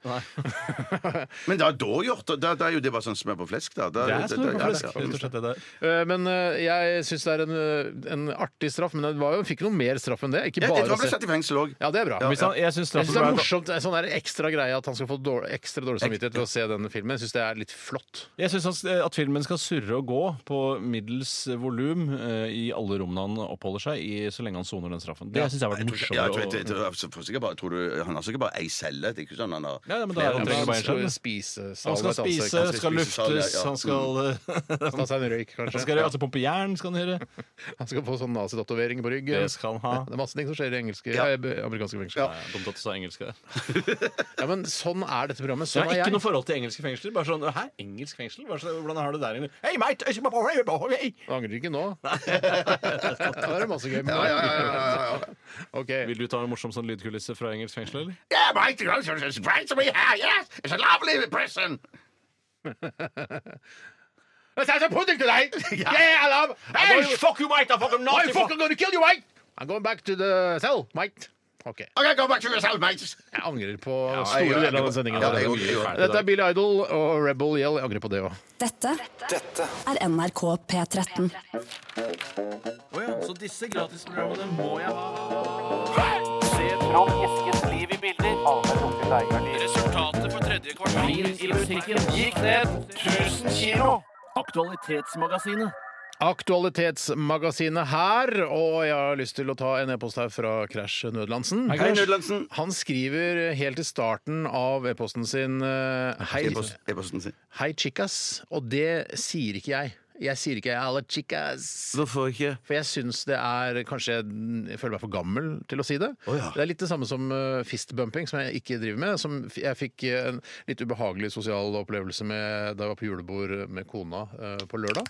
Men da, da, gjort, da, da er jo det bare sånn smør på flesk, da. da Det er smør på flesk, rett og slett. det der. Eh, Men eh, jeg syns det er en, eh, en artig straff. Men det var jo, fikk noe mer straff enn det. Ikke Ja, bare jeg tror å han ble se. satt i fengsel òg. Ja, det er bra. Hvis han, jeg syns Jeg synes straffen det er morsomt, en sånn der ekstra greie at han skal få dårlig, ekstra dårlig samvittighet ved å se denne filmen. Jeg syns det er litt flott. Jeg syns at filmen skal surre og gå på middels volum eh, i alle rommene han oppholder seg i, så lenge han soner den straffen. Det syns jeg har vært Ja, jeg tror, jeg, morsommere. jeg, å- jeg, bare, tror du, han har sikkert bare ei celle. Det er ikke sånn han har Ja, men da flere han trenger bare en skal spise Han skal spise, han skal luftes, ja. han skal eh, Ta seg en røyk, Han skal altså pumpe jern, skal han gjøre. Han skal få sånn nazitatovering på ryggen. Det skal han ha. Det er masse ting som skjer i engelske, Ja. eh, amerikanske fengsler. Ja, Dumt at du sa engelsk der. Ja, men sånn er dette programmet. Jeg Sånn har er ikke jeg. noe forhold til engelske fengsler. Bare sånn, Hæ, engelsk fengsel? Bare sånn, hvordan har du det der inne? Hey, mate! Du angrer ikke nå. Da er det masse gøy. Ja, ja, ja, ja, ja, ja. Ok. Vil du ta en morsom sånn lydkulisse fra engelsk fengsel, eller? Yeah, mate, it's great to be here, yes! It's a lovely prison! Let's have some pudding today! Yeah, I love Hey, fuck you, mate! I fucking I'm fucking gonna kill you, mate! I'm going back to the cell, mate. Ok. Okay, go back to yourself, cell, mate! Jeg angrer på ja, store jeg- deler av den sendingen. Ja, det Dette er Billy Idol og Rebel Yell. Jeg angrer på det òg. Dette Dette er NRK P13. Så disse gratisprogrammene må jeg ha. Se fram Eskens liv i bilder. Resultatet for tredje kvartal i musikken gikk ned 1000 kilo. Aktualitetsmagasinet. Aktualitetsmagasinet her, og jeg har lyst til å ta en e-post her fra Crash Nødlandsen. Hei, Nødlandsen. Han skriver helt i starten av e-posten sin eh, Hei, E-post- sin. hei chicas, og det sier ikke jeg. Jeg sier ikke 'alla chicas'. Hvorfor ikke? For jeg syns det er Kanskje jeg, jeg føler meg for gammel til å si det. Å, ja. Det er litt det samme som uh, fistbumping, som jeg ikke driver med. Som f- jeg fikk eh, en litt ubehagelig sosial opplevelse med da jeg var på julebord med kona eh, på lørdag.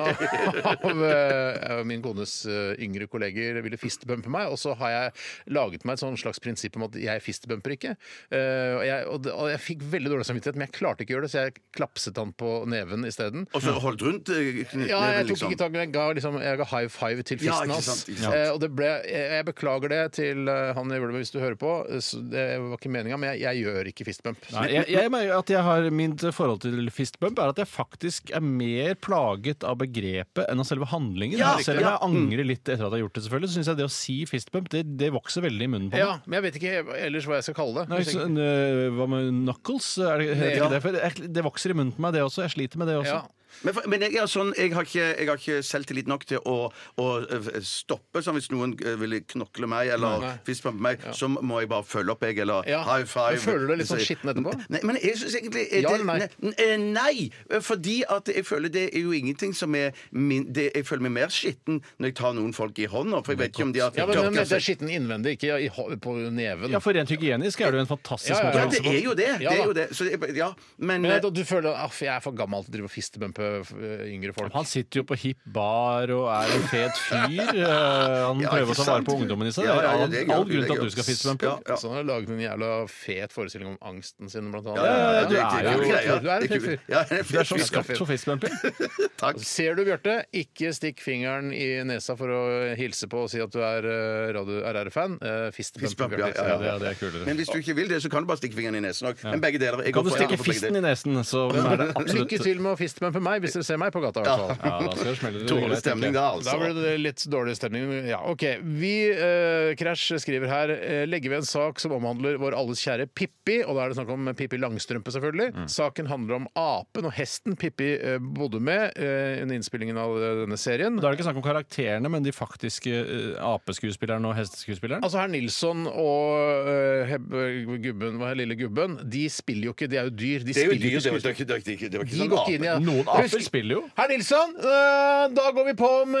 Av, av eh, min kones eh, yngre kolleger ville fistbumpe meg, og så har jeg laget meg et sånn slags prinsipp om at jeg fistbumper ikke. Eh, og, jeg, og, det, og jeg fikk veldig dårlig samvittighet, men jeg klarte ikke å gjøre det, så jeg klapset han på neven isteden. Og så holdt rundt eh, knyttneven, Ja, jeg tok liksom. ikke tak, i jeg ga, liksom, jeg ga high five til Ja, fisten ikke hans. sant, ikke sant. Eh, og det ble, jeg, jeg beklager det til eh, han i Ulve hvis du hører på. Så det var ikke meninga, men jeg, jeg gjør ikke fistbump. Nei, jeg, jeg mener at jeg har Mitt forhold til fistbump er at jeg faktisk er mer plaget av begrepet enn av selve handlingen. Ja, Selv om jeg angrer litt etter at jeg har gjort det, selvfølgelig, så syns jeg det å si fistbump, det, det vokser veldig i munnen på meg. Ja, men jeg vet ikke ellers hva jeg skal kalle det. Nei, så, øh, hva med knuckles? Er det, heter Ja. ikke det? For jeg, det vokser i munnen på meg, det også. Jeg sliter med det også. Ja. Men, for, men jeg, er sånn, jeg, har ikke, jeg har ikke selvtillit nok til å, å øh, stoppe. Sånn hvis noen ville vil knokle meg eller Nei. på meg, så må jeg bare følge opp, jeg. Eller Ja. high five. Men føler du deg litt sånn skitten etterpå? Nei, men jeg syns egentlig eh, Ja eller nei? ne- eh, Nei! Fordi at jeg føler det er jo ingenting som er min, det, Jeg føler meg mer skitten når jeg tar noen folk i hånda, for jeg vet ikke om de har Ja, men, men det er skitten innvendig, ikke i, ho- på neven. Ja, for rent hygienisk er det jo en fantastisk Ja, ja, måte Ja, det på. er jo det. Ja det, er jo det. Så, ja, men, Men jeg, du føler at jeg er for gammel til å drive og fistbumpe eh, yngre folk. Han sitter jo på hipp bar og er en fet fyr. Eh, Han Ja, prøver å ikke ta vare sant? på ungdommen i seg. Ja, ja, ja, det er all grunn det til at du skal vi. fistbumpe. Ja, ja. Så han har laget en jævla fet forestilling om angsten sin, blant annet. Ja, ja, ja, du det- er jo- du er en fet fyr. Er en Du er sånn skapt for fistbumping. Takk. Ser du, Bjarte, ikke stikk fingeren i nesa for å hilse på og si at du er uh, radio RR-fan. Uh, Fistbump. Fistbump, ja, Bjarte. ja, Ja, det, er- er kulere. Men hvis du ikke vil det, så kan du bare stikke fingeren i nesen òg. Men begge deler. Jeg Kan går du for- jeg stikke går for begge fisten i nesen, så er det absolutt Lykke til med å fistbumpe meg hvis dere ser meg på gata. i hvert fall. Ja, da skal det smelle det Dårlig stemning da, altså. Da blir det litt dårlig stemning. Ja, OK. Vi, eh, Crash, skriver her eh, legger vi en sak som omhandler vår alles kjære Pippi. Og da er det snakk om Pippi Langstrømpe, selvfølgelig. Mm. Saken handler om apen og hesten Pippi eh, bodde med eh, under innspillingen av eh, denne serien. Da er det ikke snakk om karakterene, men de faktiske uh, apeskuespillerne og hesteskuespilleren. Altså Herr Nilsson og uh, gubben, hva er lille gubben, de spiller jo ikke, de er jo dyr. De Det er jo dyr. Det var det var ikke, det var ikke De sånn ape. inn ja. ape. Noen Aper spiller jo. Herr Nilsson, øh, da går vi på om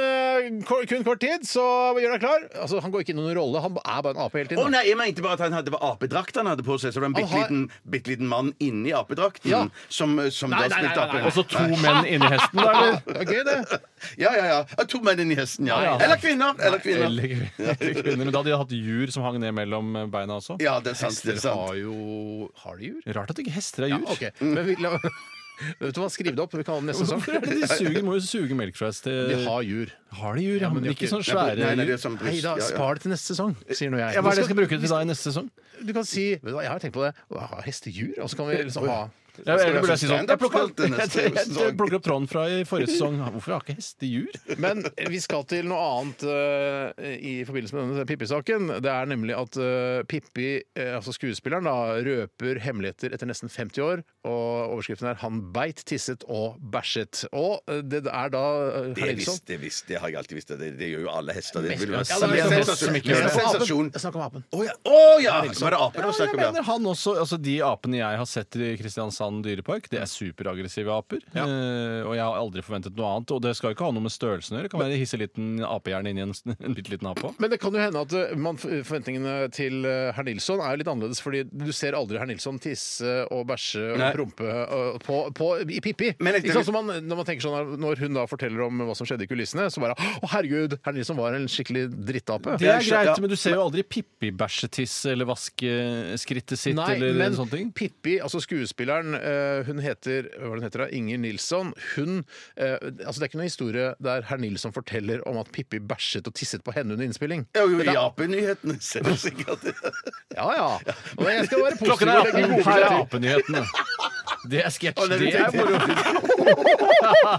ko- kun kort tid, så gjør deg klar. Altså, Han går ikke inn i noen rolle, han er bare en ape hele Å tiden. nei, jeg mente bare at han hadde, det var apedrakt han hadde på seg. Så det var en bitte har- liten, bitte liten mann inni apedrakten Ja. som, som Nei, da nei, spilte nei, nei, ape. Og så to menn inni hesten, da, eller? Det er gøy, det. Ja, ja, ja. To menn inni hesten, ja. Ja, ja. Eller kvinner. Eller kvinner. Eller eller kvinner. Men da hadde de hatt jur som hang ned mellom beina også. Ja, det er sant. Det er Hester sant. har jo Har de jur? Rart at ikke hester er Ja, jur. ok. Men vi, la, vet du hva, skriv det opp. Vi kan ha det neste sesong. Hvorfor er det de suger, må jo suge melk fra hester? De har jur. Har de jur, ja, men de har ikke sånn svære nei, nei, det jur. er sånn Nei bryst. da, Ja, ja. spar det til neste sesong, sier nå jeg. Hva er det jeg skal bruke det til da i neste sesong? Du kan si vet du hva, Jeg har tenkt på det. Jeg har hestejur? Og så kan vi liksom ha Ja, eller burde jeg si sånn Jeg plukker jeg, jeg, jeg plukker opp tråden fra i forrige sesong. Hvorfor har ikke hestejur? Men vi skal til noe annet uh, i forbindelse med denne Pippi-saken. Det er nemlig at uh, Pippi, uh, altså skuespilleren, da, røper hemmeligheter etter nesten 50 år. Og overskriften er 'Han beit, tisset og bæsjet'. Og det er da Det, herr er visst, det, visst, det har jeg alltid visst. Det, det gjør jo alle hester. Det vil Ja, være det er en sensasjon. Jeg snakker om apen. Å ja. Oh, ja! Var det var Ja, jeg om? Ja. mener han også, altså De apene jeg har sett i Kristiansand dyrepark, det er superaggressive aper. Eh, og jeg har aldri forventet noe annet. Og det skal jo ikke ha noe med størrelsen å gjøre. Det kan være en hisse liten apehjerne inni en, en bitte liten ape. Men det kan jo hende at eh, man, forventningene til eh, herr Nilsson er jo litt annerledes, fordi du ser aldri herr Nilsson tisse og bæsje og Nei. prompe og, på, på, i Pippi. Men Ikke sant? som man, når man tenker sånn Når hun da forteller om hva som skjedde i kulissene, så bare Å, herregud, herr Nilsson var en skikkelig drittape. Det er greit, ja. men du ser jo aldri Pippi bæsjetisse eller vaske skrittet sitt Nei, eller men sånne ting. Pippi, altså skuespilleren, eh, hun heter hva er det hun heter da? Inger Nilsson. Hun, eh, altså Det er ikke noen historie der herr Nilsson forteller om at Pippi bæsjet og tisset på henne under innspilling. Ja, jo, I apenyhetene ser du sikkert Ja ja. Og jeg skal være positiv Klokken er og 18. Her er apenyhetene. Det er sketsj. Det er moro.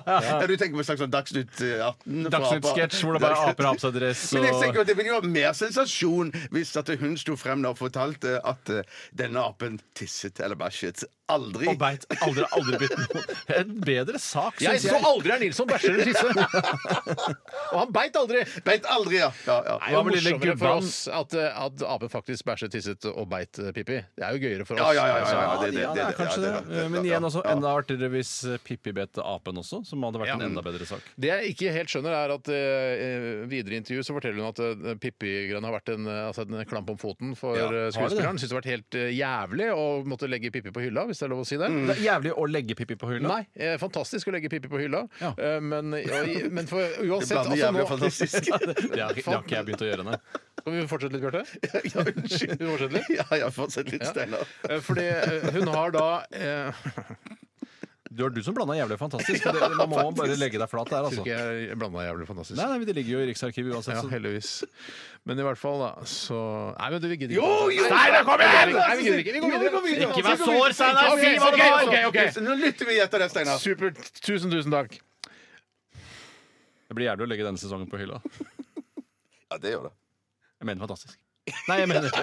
Ja, du tenker på en slags sånn Dagsnytt eh, 18? Dagsnytt-sketsj hvor det bare er aper har på seg dress Men jeg tenker at Det ville jo være mer sensasjon hvis at hun sto frem og fortalte at eh, denne apen tisset eller bæsjet. Aldri. og beit. Aldri, aldri bitt noen. En bedre sak, Jeg syns så jeg. aldri er Nilsson bæsjer eller tisser. Og han beit aldri. Beit aldri, ja. ja, ja. Det var Hva med lille morsommere for gubben? oss at, eh, at apen faktisk bæsjet, tisset og beit eh, Pippi. Det er jo gøyere for oss. ja, ja, ja, ja, Ja, det, det, ja, det, det er kanskje det. det, det, Men igjen også enda artigere hvis eh, Pippi bet apen også, som hadde vært Ja. en enda bedre sak. Det jeg ikke helt skjønner, er at eh, videre i intervju så forteller hun at uh, Pippi-greiene har vært en, eh, altså en klamp om foten for Ja, eh, har det det? skuespilleren. Syns det har vært helt eh, jævlig å måtte legge Pippi på hylla, hvis det er lov å si det. Det er jævlig å legge Pippi på hylla. Nei, eh, fantastisk å legge Pippi på hylla, Ja. Eh, men, ja, men for uansett Det blander altså, jævlig nå- og fantastisk. Det har, det har ikke jeg begynt å gjøre ennå. Skal vi fortsette litt, Bjarte? Ja, unnskyld. Vi fortsetter litt? Ja, ja, fortsett litt, Steinar. Eh, Fordi eh, hun har da eh, Det var du som blanda jævlig fantastisk. og Det, man må bare legge deg flat der, Tror altså. ikke jeg blanda jævlig fantastisk. Nei, nei, Det ligger jo i Riksarkivet uansett. Ja, så- heldigvis. Men i hvert fall, da, så Nei, men du, vi gidder Jo, jo! Nei, da, kom igjen! Nei, vi gidder ikke. Vi går videre. Ikke vær sår, Steinar! Si hva det var! ok, ok. Nå lytter vi etter det, Steinar. Supert. Tusen, tusen takk. Det blir jævlig å legge denne sesongen på hylla. Ja, det gjør det. Jeg mener fantastisk. Nei, jeg mener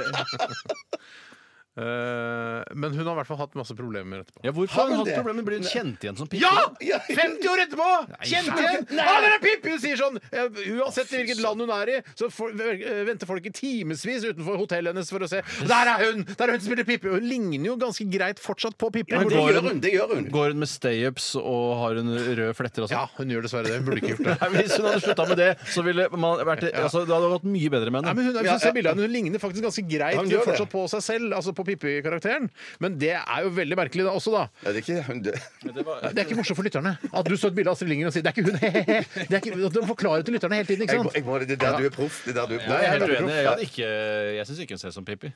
men hun har i hvert fall hatt masse problemer etterpå. Ja, Hvorfor har hun hatt problemer? Blir hun kjent igjen som Pippi? Ja! Ja. 50 år etterpå! Kjent igjen! Ja, der er Pippi! Hun sier sånn eh, Uansett i hvilket land hun er i, så for, eh, venter folk i timevis utenfor hotellet hennes for å se Der er hun! Der er hun som spiller Pippi! Hun ligner jo ganske greit fortsatt på Pippi. Ja, det går gjør hun-. Det gjør hun. Går hun med stay-ups og har hun røde fletter og sånn? Ja, hun gjør dessverre det. Hun burde ikke gjort det. Nei, Hvis hun hadde slutta med det, så ville man vært altså, det hadde gått mye bedre med Nei, henne. men hun, hvis du ser bildet av henne, hun ligner faktisk ganske greit hun gjør det. fortsatt på seg selv, altså på Pippi-karakteren. Men det er jo veldig merkelig da, også, da. Ja, det er ikke hun det. Det er ikke morsomt for lytterne at du så et bilde av Astrid Lindgren og sier 'det er ikke hun', he-he-he. Det er ikke, Du må forklare til lytterne hele tiden, ikke sant? jeg må, det er der du er proff. Det er der du er Jeg er helt uenig. Jeg, hadde ikke, jeg syns ikke hun ser ut som Pippi.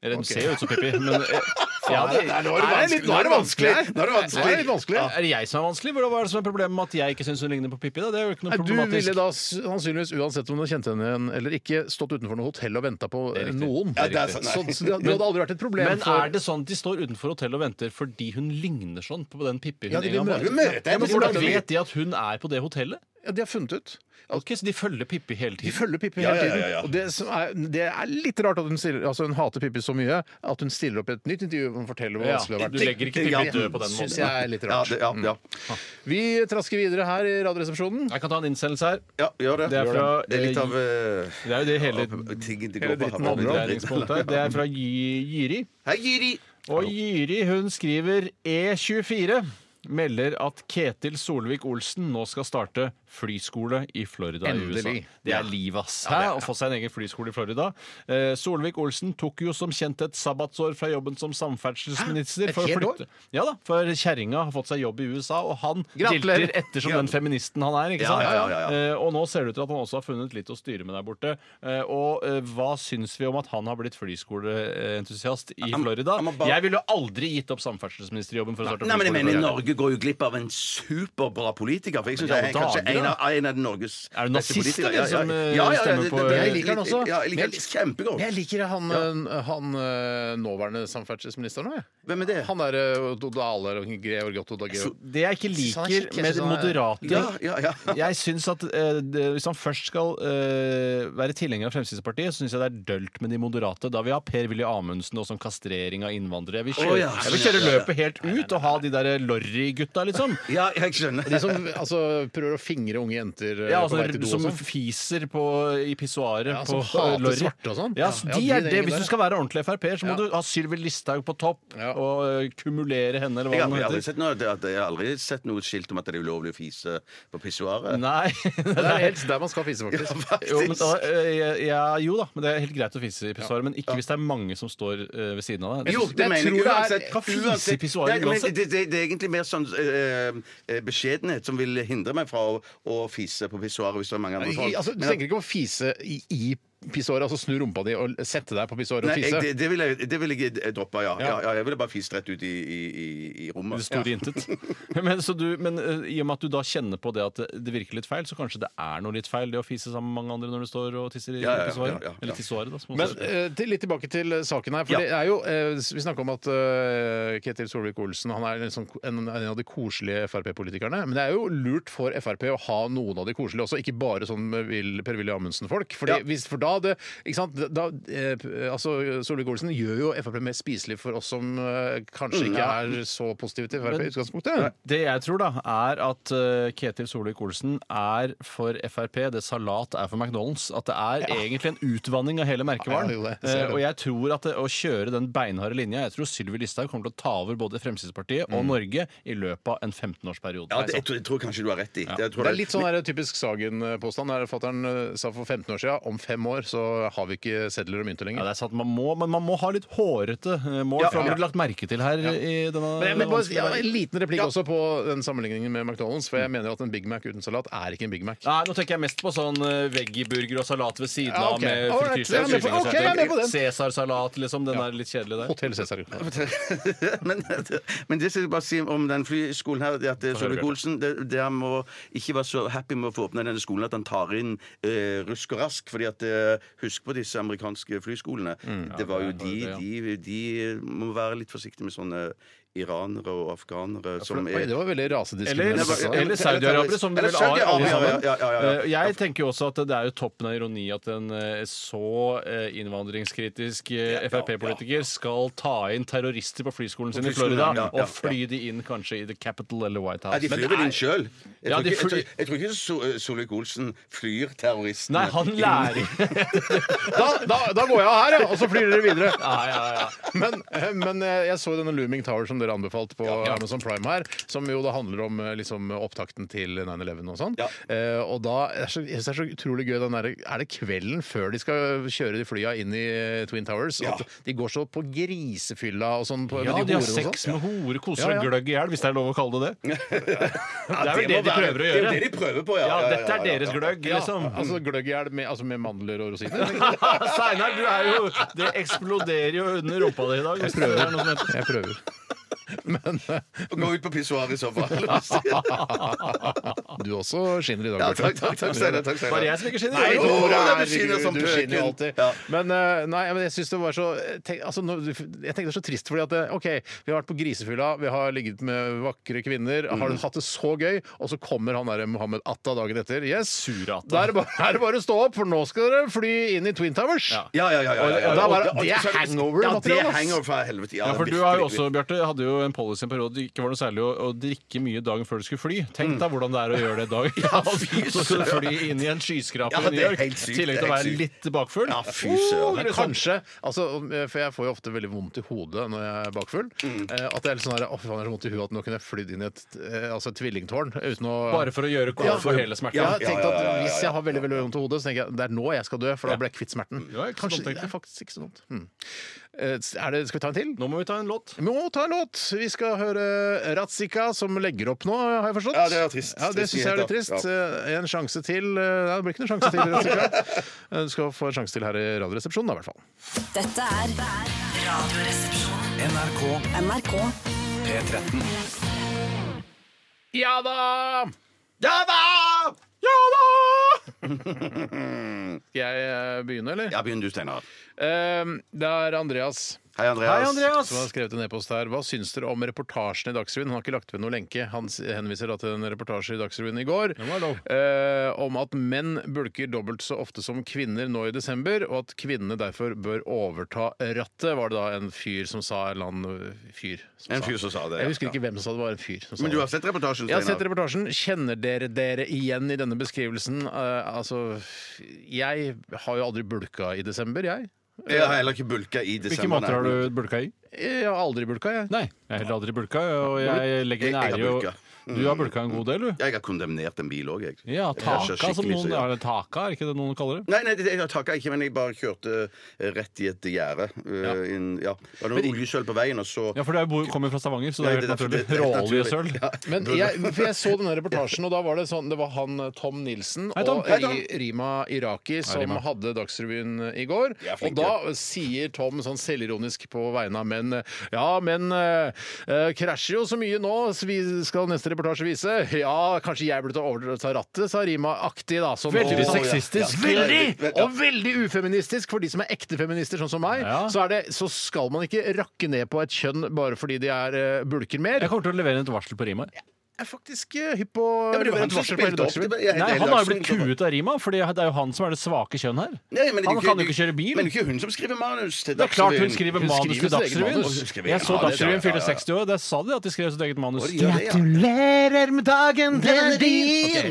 Eller den ser jo ut som Pippi, men ja, jeg nå er det vanskelig. nå er det vanskelig. Nå er det Nå er det vanskelig. Ja. Er det jeg som er vanskelig? Hva er det som er problemet med at jeg ikke syns hun ligner på Pippi? Da? Det er jo ikke noe Nei, Du ville da sannsynligvis, uansett om du kjente henne igjen eller ikke, stått utenfor noe hotell og venta på riktig. noen. Ja, det sånn. Så, så det, det hadde aldri vært et problem. Men for, er det sånn at de står utenfor hotellet og venter fordi hun ligner sånn på den Pippi Ja, hun de en gang var? Ja. Hvordan vet de at hun er på det hotellet? Ja, de har funnet ut. Ok, Så de følger Pippi hele De tiden? følger Pippi hele ja, ja, ja, ja. Og det, som er, det er litt rart at hun, stiller, altså hun hater Pippi så mye at hun stiller opp i et nytt intervju forteller hvor Ja, vanskelig det har du vært. legger ikke Ja, Pippi død på den Synes måten. jeg er litt Ja, rart. det, ja, ja. Vi trasker videre her i Radioresepsjonen. Jeg kan ta en innsendelse her. ja, gjør det. Det er Gjør fra, det er litt eh, av uh, Det er jo det hele tingen det hele går på. dritten her. handler om. omdreiningspunktet her. Det er fra Gy- Gyri. Hei, Giri. Og Gyri hun skriver E24. Melder at Ketil Solvik-Olsen nå skal starte flyskole i Florida i USA. Endelig. Det er livet, ass. Hæ? Å få seg en egen flyskole i Florida. Eh, Solvik-Olsen tok jo som kjent et sabbatsår fra jobben som samferdselsminister. Hæ? Et helt år? Ja da, for kjerringa har fått seg jobb i USA, og han Gratulerer. dilter etter som den feministen han er. ikke sant? ja, ja, ja, Eh, og nå ser det ut til at han også har funnet litt å styre med der borte. Eh, og eh, hva syns vi om at han har blitt flyskoleentusiast i Florida? Jeg ville aldri gitt opp samferdselsministerjobben for å starte flyskole. Nei, men jeg mener, i Florida. Norge går jo glipp av en superbra politiker. For jeg synes Ja, jeg er kanskje en av, en av Norges Er det nazister ja, som, eh, ja, ja, ja, stemmer på- det- det- Jeg liker han også. Ja, jeg liker han Men- kjempegodt. Jeg liker han, eh, han eh, nåværende samferdselsministeren òg, jeg. Hvem er det? Han derre Dodale Georg Otto Dageo. Det jeg ikke han er liker med moderater er- moderate Ja, ja, ja. Jeg synes at eh, det, Hvis han først skal eh, være tilhenger av Fremskrittspartiet, så syns jeg det er dølt med de moderate. Da vil jeg ha Per-Willy Amundsen og sånn kastrering av innvandrere. Jeg vil kjøre, jeg vil kjøre løpet helt ut og ha de der Lorry-gutta, liksom. Ja, jeg skjønner. De som altså, prøver å fingre unge jenter eh, Ja, på vei altså, til do som sånn. fiser på, i pissoaret Ja, på som hater Lorry. svarte og sånn. Ja, Ja, så ja, de de er det. gjengen Hvis der. du skal være ordentlig Frp-er, så må Ja. du ha Sylvi Listhaug på topp Ja. og eh, kumulere henne, eller hva Jeg har, det jeg, har aldri heter. sett noe, jeg har aldri sett noe skilt om at det er ulovlig å fise på pissoaret. Nei. Det er helt der man skal fise, faktisk. Jo, men da, eh, ja, jo da, men det er helt greit å fise i pissoaret. Men ikke hvis det er mange som står eh, ved siden av deg. Jo, Jeg det mener tror jeg det er- uansett. Kan fise i pissoaret uansett. uansett. Det, det, det er egentlig mer sånn eh, eh, beskjedenhet som vil hindre meg fra å, å fise på pissoaret hvis det er mange andre folk. altså, du Men- tenker ikke å fise i, i pissoaret, altså snu rumpa di og sette deg på pissoaret og Nei, jeg, fise? det, det vil jeg, det vil jeg droppa, droppe, ja. ja. Ja. ja jeg ville bare fist rett ut i, i, i, i Det rommet. store intet. Men, så du, men eh, i og med at du da kjenner på det at det, det virker litt feil, så kanskje det er noe litt feil det å fise sammen med mange andre når du står og tisser i Ja, ja, ja, pissoaret? ja, ja. Eller tissoaret, da. Som Men også- eh, til, litt tilbake til eh, saken her. For Ja. det er jo, eh, Vi snakker om at eh, Ketil Solvik-Olsen han er en, sånn, en, en av de koselige Frp-politikerne. Men det er jo lurt for Frp å ha noen av de koselige også, ikke bare sånn med Will- Per-Willy Amundsen-folk. Fordi Ja. hvis- For da det, ikke sant, da, eh, altså Solvik-Olsen gjør jo Frp mer spiselig for oss som eh, kanskje ikke Ja. er så positive til Frp i utgangspunktet. Det jeg tror, da, er at eh, Ketil Solvik-Olsen er for Frp det salat er for McDonald's. At det er egentlig en utvanning av hele merkevaren. Ja, jo, det. det ser Eh, og jeg tror at det, å kjøre den beinharde linja Jeg tror Sylvi Listhaug kommer til å ta over både Fremskrittspartiet Mm. og Norge i løpet av en 15-årsperiode. Ja, det, jeg, tror, jeg tror kanskje du har rett i. Jeg tror Det er litt sånn her, typisk Sagen-påstand. Fattern sa for 15 år siden om fem år så har vi ikke sedler og mynter Ja, lenger. det er sant, man må, Men man må ha litt hårete eh, mål, Ja, for det ja. blir lagt merke til her i denne Men jeg, men bare, ja, en liten replikk også på den sammenligningen med McDonald's. For jeg mener at en Big Mac uten salat er ikke en Big Mac. Nei, nå tenker jeg mest på sånn uh, veggie-burger og salat ved siden Ja, av ok. med Alright, jeg er med på- ok, jeg er med på den. Cæsarsalat, liksom. Den er litt kjedelig der. Hotell Cæsar. men, men det skal jeg bare si om den flyskolen her, det at høre, Solvik-Olsen det, det han må ikke være så happy med å få åpne denne skolen at han tar inn eh, rusk og rask. fordi at eh, Husk på disse amerikanske flyskolene. det var jo de, de, de må være litt forsiktige med sånne iranere og afghanere som er det var veldig Eller, rasediskriminerende. Eller, eller Saudi-arabere, som det vel er alle sammen. ja, ja, ja, ja. Eh, Jeg tenker jo også at det er jo toppen av ironi at en eh, så eh, innvandringskritisk Frp-politiker skal ta inn terrorister på flyskolen sin i Florida ja, ja, og fly de inn kanskje i The Capital eller White Ja, House. de flyr vel inn sjøl. Jeg, tror ikke- jeg, flyr- jeg tror ikke So- Solvik-Olsen flyr terroristene. Nei, han lærer Da, da, da går jeg av her, ja, og så flyr dere videre. Ja, ja, ja. Men, men jeg så denne Looming Tower som dere anbefalte på Amazon Prime her, som jo da handler om eh, liksom, opptakten til 9-11 og sånn. Ja. Eh, og da er det så, jeg synes det er så utrolig gøy den der, Er det kvelden før de skal kjøre de flya inn i eh, Twin Towers? Ja. At de går så på grisefylla og sånn på, Ja, med de har horene og sex sånn. med hore, koser Ja, og gløgg i hjel, hvis det er lov å kalle det det. Det er vel det de være- prøver å Det er gjøre. det de prøver på, ja. Ja, ja, ja, dette er ja, ja. deres gløgg, Ja, liksom. altså gløgghjel med, altså med mandler og rosiner? Steinar, du er jo Det eksploderer jo under rumpa di i dag. Hvis det er noe som heter. Jeg prøver. Men eh, Gå ut på pissoaret i så fall. du også skinner i dag, Ja, takk, takk, takk, Steinar. Takk, Steinar. Bare jeg som ikke skinner. Nei, dag. Tore, du skinner som du skinner jo pøken. alltid. Ja. Men, eh, nei, men jeg syns det var så tenk, altså, nå, Jeg tenkte det er så trist, fordi at eh, OK, vi har vært på grisefylla, vi har ligget med vakre kvinner, har hatt det så gøy, og så kommer han der Mohammed Atta dagen etter. Yes! Sure Atta. Da er det, bare, er det bare å stå opp, for nå skal dere fly inn i Twin Towers. Ja. Ja, ja, ja. ja, ja, ja. Og da var det- Og- det er hangover, Ja, det er hangover fra helvete. Ja, for du har jo også, Bjarte, hadde hadde jo en policy en periode det ikke var noe særlig å, å drikke mye dagen før du skulle fly. Tenk deg hvordan det er å gjøre det i dag. så skal du fly inn i en skyskraper Ja, i New det er York, helt sykt, i tillegg det til å være sykt. litt bakfull. Ja, fy søren. Men kanskje, altså, for jeg får jo ofte veldig vondt i hodet når jeg er bakfull. Mm. eh, At det er litt sånn her, å, fy faen, jeg er så vondt i hodet at nå kunne jeg flydd inn i et, eh, altså et tvillingtårn uten å Bare for å gjøre Ja, for hele smerten. Ja, jeg tenkte at ja, ja, ja. Hvis jeg har veldig veldig vondt i hodet, så tenker jeg det er nå jeg skal dø, for da blir jeg kvitt smerten. Ja, ikke så Kanskje, det er faktisk ikke så dumt. Hmm. Eh, Er det, skal vi ta en til? Nå må vi ta en låt. Vi må ta en låt. Vi skal høre Ratzika, som legger opp nå, har jeg forstått. Ja, det er trist. Ja, det syns jeg er litt trist. Ja. En sjanse til eh, Nei, det blir ikke noen sjanse til, Ratzika. Eh, Du skal få en sjanse til her i Radioresepsjonen, da, i hvert fall. Dette er Radioresepsjonen. NRK NRK P13. Ja da! Ja da! Ja da! Skal jeg eh, begynne, eller? Ja, begynn du, Steinar. Eh, Det er Andreas. Hei, Andreas. Hei, Andreas! Som har skrevet en e-post her. Hva syns dere om reportasjen i Dagsrevyen? Han har ikke lagt ved noe lenke. Han henviser da til en reportasje i Dagsrevyen i går eh, om at menn bulker dobbelt så ofte som kvinner nå i desember, og at kvinnene derfor bør overta rattet, var det da en fyr som sa. Eller annen fyr. Som En fyr som sa det. Jeg husker ikke hvem som sa det, det var en fyr. Som sa Men du har sett reportasjen, Jeg har sett reportasjen. Kjenner dere dere igjen i denne beskrivelsen? Eh, altså, jeg har jo aldri bulka i desember, jeg. Jeg har heller ikke bulka i desember. Hvilke måter har du bulka i? Jeg har aldri bulka, jeg. Nei, jeg har heller aldri bulka, og jeg legger Jeg- ære jo bulka. Du har bulka en god del, du? Jeg har kondemnert en bil òg, jeg. Ja, Jeg taka, som noen er ja. ja, Taka, er ikke det noen kaller det? Nei, nei, det, jeg taka ikke, men jeg bare kjørte eh, rett i et gjerde. eh, inn- Ja. Det var noe oljesøl på veien, og så Ja, for du er- kommer fra Stavanger, så det er helt naturlig. det- det Råoljesøl. Ja. Men jeg, for jeg så denne reportasjen, og da var det sånn Det var han Tom Nilsen Hei, Tom. og Hei, Tom. Rima Iraki som Rima. hadde Dagsrevyen i går. Ja, og da sier Tom sånn selvironisk på vegne av menn eh, Ja, men eh, krasjer jo så mye nå, så vi skal neste reportasje vise. Ja, kanskje jeg burde ta overta rattet, sa Rima aktig, da. Som, Veldig «Å, sexistisk. Veldig! Og veldig ufeministisk. For de som er ekte feminister, sånn som meg, Ja. så, er det, så skal man ikke rakke ned på et kjønn bare fordi de er uh, bulker mer. Jeg kommer til å levere et varsel på Rima. Jeg er faktisk eh, hypp på Ja, men det var han som varsel på hele spilte opp. Det var- jeg- Nei, jeg- Han har jo blitt kuet av Rima, for det er jo han som er det svake kjønn her. Nei, men det er Han ikke- kan jo ikke kjøre bil. Men det er ikke hun som skriver manus til Det er klart hun skriver manus til sitt eget Dagsrevyen. manus. Hun skriver- Jeg så Ja, det- Dagsrevyen ja. 60 år. Der sa de at de skrev sitt eget manus. Det, ja. Gratulerer med dagen! Ok,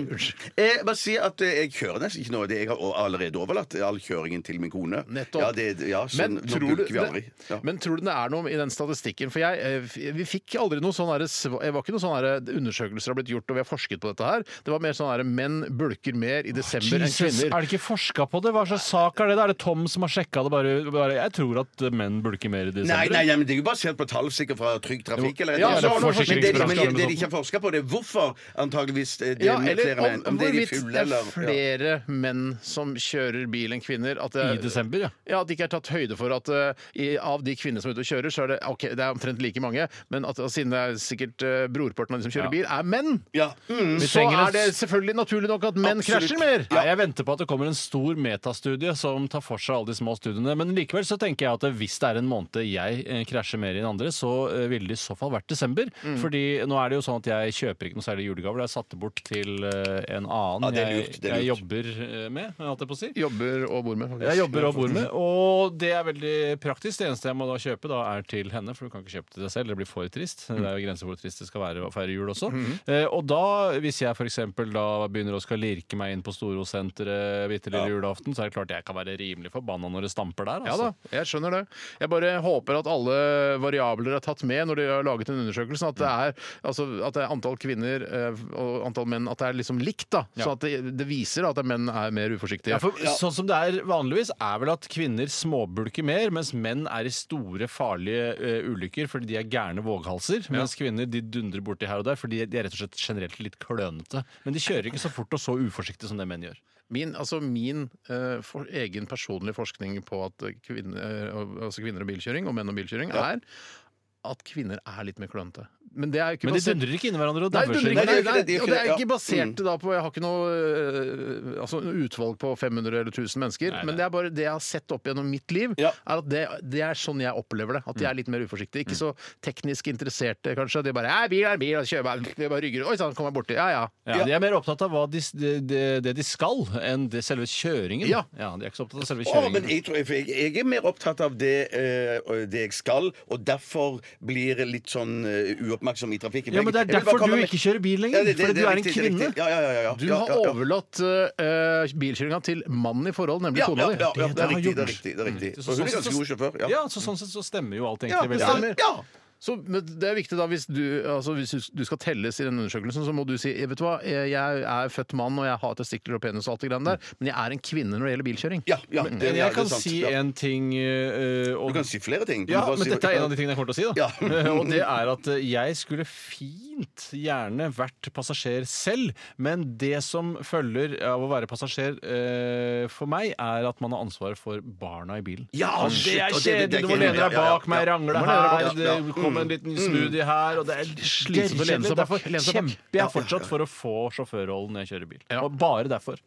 unnskyld. Jeg bare sier at eh, jeg kjører nesten ikke nå. Det- Jeg har allerede overlatt all kjøringen til min kone. Nettopp. Ja, det, ja, så Men nå tror, du, vi aldri. Ja. men tror du det er noe i den statistikken? For jeg, eh, Vi fikk aldri noe sånn herre sv- Det var ikke noe sånn herre undersøkelser har blitt gjort, og vi har forsket på dette her. Det var mer sånn at menn bulker mer i desember enn Jesus, kvinner. er det ikke forska på det? Hva slags sak er det? Er det Tom som har sjekka det? Bare, bare, jeg tror at menn bulker mer i desember. Nei, nei, nei, men Det er jo basert på tall sikkert fra Trygg Trafikk. Eller, Ja, eller eller sånn. men det, men det, det de ikke har forska på, det er hvorfor antageligvis det det Ja, er eller flere menn. om, Om det er de hvorvidt fulle, det er eller ja. flere menn som kjører bil enn kvinner. At det, I desember, ja. Ja, At det ikke er tatt høyde for at eh, i, av de kvinnene som er ute og kjører, så er det ok, det er omtrent like mange, men at, siden det er sikkert eh, brorparten av de som kjører Ja. bil, er menn, Ja. Mm. Vi så trenger en er det selvfølgelig naturlig nok at menn Absolutt. krasjer mer. Nei, jeg venter på at det kommer en stor metastudie som tar for seg alle de små studiene. Men likevel så tenker jeg at hvis det er en måned jeg eh, krasjer mer enn andre, så eh, ville det i så fall vært desember. Mm. Fordi nå er det jo sånn at jeg kjøper ikke noe særlig julegaver. Det er satt bort til eh, en annen Ja, det er jeg, det er jeg lurt. jobber eh, med, holdt jeg på å si. Jobber og bor med, faktisk. Jeg jobber og bor med, og det er veldig praktisk. Det eneste jeg må da kjøpe, da er til henne, for du kan ikke kjøpe til deg selv. Det blir for trist. Det er jo grenser for hvor trist det skal være å feire jul også. Eh, og da, hvis jeg f.eks. da begynner å skal lirke meg inn på Storosenteret bitte lille julaften, så er det klart jeg kan være rimelig forbanna når det stamper der. Ja Altså. da, jeg skjønner det. Jeg bare håper at alle variabler er tatt med når de har laget en undersøkelse. At det er, altså, at det er antall kvinner eh, og antall menn At det er liksom likt. da Ja. Sånn at det, det viser at menn er mer uforsiktige. Ja, for Sånn som det er vanligvis, er vel at kvinner småbulker mer, mens menn er i store, farlige eh, ulykker fordi de er gærne våghalser. Mens kvinner de dundrer borti her og der fordi de er rett og slett generelt litt klønete. Men de kjører ikke så fort og så uforsiktig som det menn gjør. Min, altså min eh, for, egen personlige forskning på at kvinner, eh, altså kvinner og bilkjøring, og menn og bilkjøring, er at kvinner er litt mer klønete. Men det er ikke Men de basert- dundrer ikke inn i hverandre og Nei, dauer seg. Nei, det ikke det, det og det er ikke ja. basert da på Jeg har ikke noe øh, altså, utvalg på 500 eller 1000 mennesker, Nei, nei. men det er bare det jeg har sett opp gjennom mitt liv, Ja. er at det, det er sånn jeg opplever det. At de er litt mer uforsiktige. Ikke så teknisk interesserte, kanskje. De bare er bil er bil, kjører bare, de bare rygger Oi sann, kom jeg borti. Ja ja. Ja, de er mer opptatt av hva de, det, det, de skal, enn det selve kjøringen. Ja. De er ikke så opptatt av selve kjøringen. Oh, men jeg, tror, jeg, jeg er mer opptatt av det, øh, det jeg skal, og derfor blir litt sånn eh, uoppmerksom i trafikken. Ja, men det er Jeg vil bare derfor komme du med- ikke kjører bil lenger, Ja, det- det- fordi det du er en riktig, det kvinne. riktig. Ja, ja, ja, ja. Du har ja, ja. overlatt uh, bilkjøringa til mannen i forhold, nemlig Ja, kona ja, di. ja, ja, det er riktig. Det er riktig, det er riktig. Så Og hun er ganske god sjåfør. Ja. Ja, så sånn sett så stemmer jo alt egentlig Ja, det stemmer. ja. Så men det er viktig da, hvis du, altså hvis du- skal telles i den undersøkelsen, så må du si vet du hva, jeg er født mann og jeg har testikler og penis og alt det greiene der, men jeg er en kvinne når det gjelder bilkjøring. Ja, ja, det, Men jeg det er kan sant. si Ja. en ting eh, og, Du kan si flere ting. Ja, men si- dette er en av de tingene jeg kommer til å si. da Ja. Og det er at eh, jeg skulle fint gjerne vært passasjer selv, men det som følger av å være passasjer eh, for meg, er at man har ansvaret for barna i bilen. Ja, det er og det- det kjedelig. Du må lene deg ja, ja, ja, bak meg, rangle her, kommer en liten smoothie her, og det er Slitsomt å lene seg bak, Derfor lene seg bak. kjemper jeg fortsatt for å få sjåførrollen når jeg kjører bil. Og bare derfor.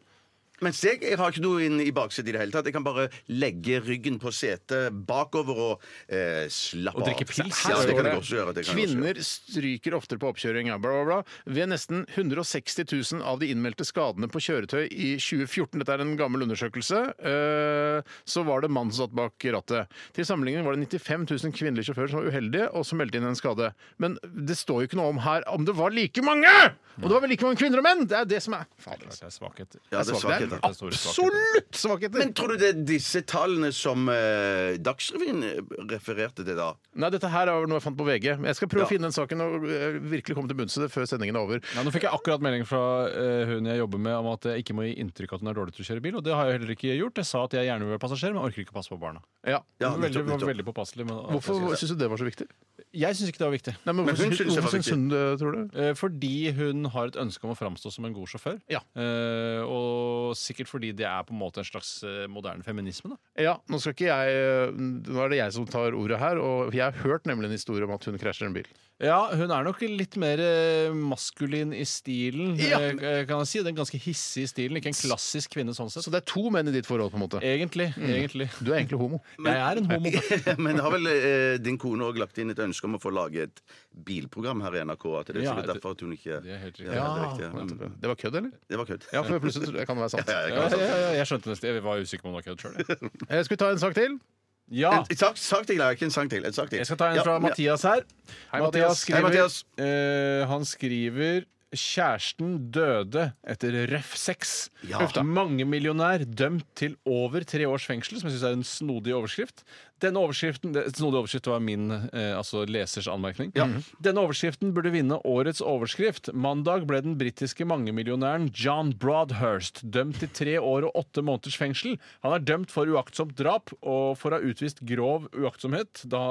Mens jeg, jeg har ikke noe inn i baksetet i det hele tatt. Jeg kan bare legge ryggen på setet bakover og eh, slappe Og drikke pils, Ja, det kan jeg også gjøre. Det kan jeg også Kvinner stryker oftere på oppkjøring. Ja, bla, bla, bla. Ved nesten 160 000 av de innmeldte skadene på kjøretøy i 2014, dette er en gammel undersøkelse, eh, så var det mann som satt bak rattet. Til sammenligning var det 95 000 kvinnelige sjåfører som var uheldige og som meldte inn en skade. Men det står jo ikke noe om her om det var like mange! Og det var vel like mange kvinner og menn! Det er det som er Fader. Det er svakheter. Ja, det er svak- svakheter. Det er absolutt svakheter! Men tror du det er disse tallene som eh, Dagsrevyen refererte til da? Nei, dette her er noe jeg fant på VG. Jeg skal prøve Ja. å finne den saken og eh, virkelig komme til bunns i det før sendingen er over. Ja, nå fikk jeg akkurat melding fra eh, hun jeg jobber med om at jeg ikke må gi inntrykk av at hun er dårlig til å kjøre bil. Og det har jeg heller ikke gjort. Jeg sa at jeg gjerne vil være passasjer, men orker ikke å passe på barna. Ja. Ja, Hun var veldig, nettopp, var nettopp. veldig påpasselig. Men Hvorfor syns du det var så viktig? Jeg syns ikke det var viktig. Nei, men hvorfor hun synes det var hvorfor syns hun det, tror du? Eh, Fordi hun har et ønske om å framstå som en god sjåfør. Ja. Eh, og sikkert fordi det er på en måte en slags eh, moderne feminisme. Da. Ja, nå skal ikke jeg Nå er det jeg som tar ordet her, og jeg har hørt nemlig en historie om at hun krasjer en bil. Ja, hun er nok litt mer eh, maskulin i stilen, Ja. eh, kan jeg si. Den ganske hissig i stilen. Ikke en klassisk kvinne sånn sett. Så det er to menn i ditt forhold, på en måte. Egentlig. egentlig. Du er egentlig homo. Jeg er en homo. Men har vel eh, din kone òg lagt inn et ønske om å få lage et bilprogram her i NRK? At det er Ja, sikkert det- derfor at hun ikke Det er helt riktig. Ja, det er riktig. Mm. Det var kødd, eller? Det var kødd. Ja, for plutselig kan det være sant. Ja, jeg skjønte nesten. Jeg var usikker på om det var kødd sjøl. Eh, Skal vi ta en sak til? Ja. En sak, sak til, ikke en sang til. En sak til. Jeg skal ta en Ja, fra ja. Mathias her. Hei, Mathias Mathias. skriver, Hei, Mathias. eh, han skriver Kjæresten døde etter røff sex. Ja. Mangemillionær dømt til over tre års fengsel, som jeg syns er en snodig overskrift. Denne overskriften, det, Snodig overskrift var min eh, altså lesers anmerkning. Denne overskriften burde vinne årets overskrift. Mandag ble den britiske mangemillionæren John Broadhurst dømt til tre år og åtte måneders fengsel. Han er dømt for uaktsomt drap og for å ha utvist grov uaktsomhet da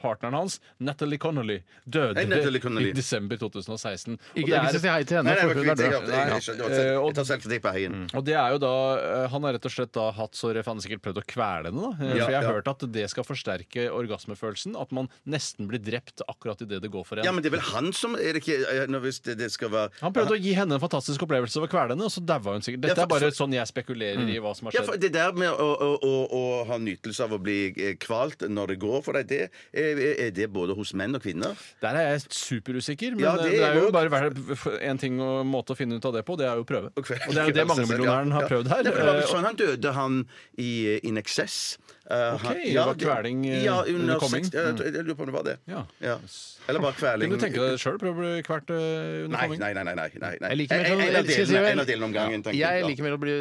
partneren hans, Natalie Connolly, døde Hei, Natalie Connolly. i desember 2016. Og det ikke er- si hei til henne, Nei, nei, for det hun er død. jeg, tar selvkritikk på heien. og det er jo da, eh, Han har rett og slett da hatt så røff Han har sikkert prøvd å kvele henne. da Ja, For jeg har ja. hørt at det skal forsterke orgasmefølelsen. At man nesten blir drept akkurat idet det går for en. Ja, men det er vel han som Er det ikke nå, hvis det, det skal være han prøvde å gi henne en fantastisk opplevelse over kvelene, og så daua hun sikkert. Dette Ja, er bare sånn jeg spekulerer i hva som har Ja, skjedd. for Det der med å, å, å, å ha nytelse av å bli eh, kvalt når det går for deg, det, er, er det både hos menn og kvinner? Der er jeg superusikker, men Ja, det, det er jo bare én en ting og måte å finne ut av det på, det er jo å prøve. Og det er jo det mangemillionæren har prøvd her. Det var Eh, sånn han døde, han i In Excess. Eh, Ok, han- det var kveling, eh, ja, under komming. 60, jeg, lurer på om det var det. Ja. Eller bare kveling. Kunne du tenke deg sjøl prøve å bli kvalt eh, under Nei, komming? nei, nei. nei, nei, nei, nei. Jeg liker mer En- sånn- en av skal jeg si delene- vel? en av delene om gangen. tenker Jeg liker mer å bli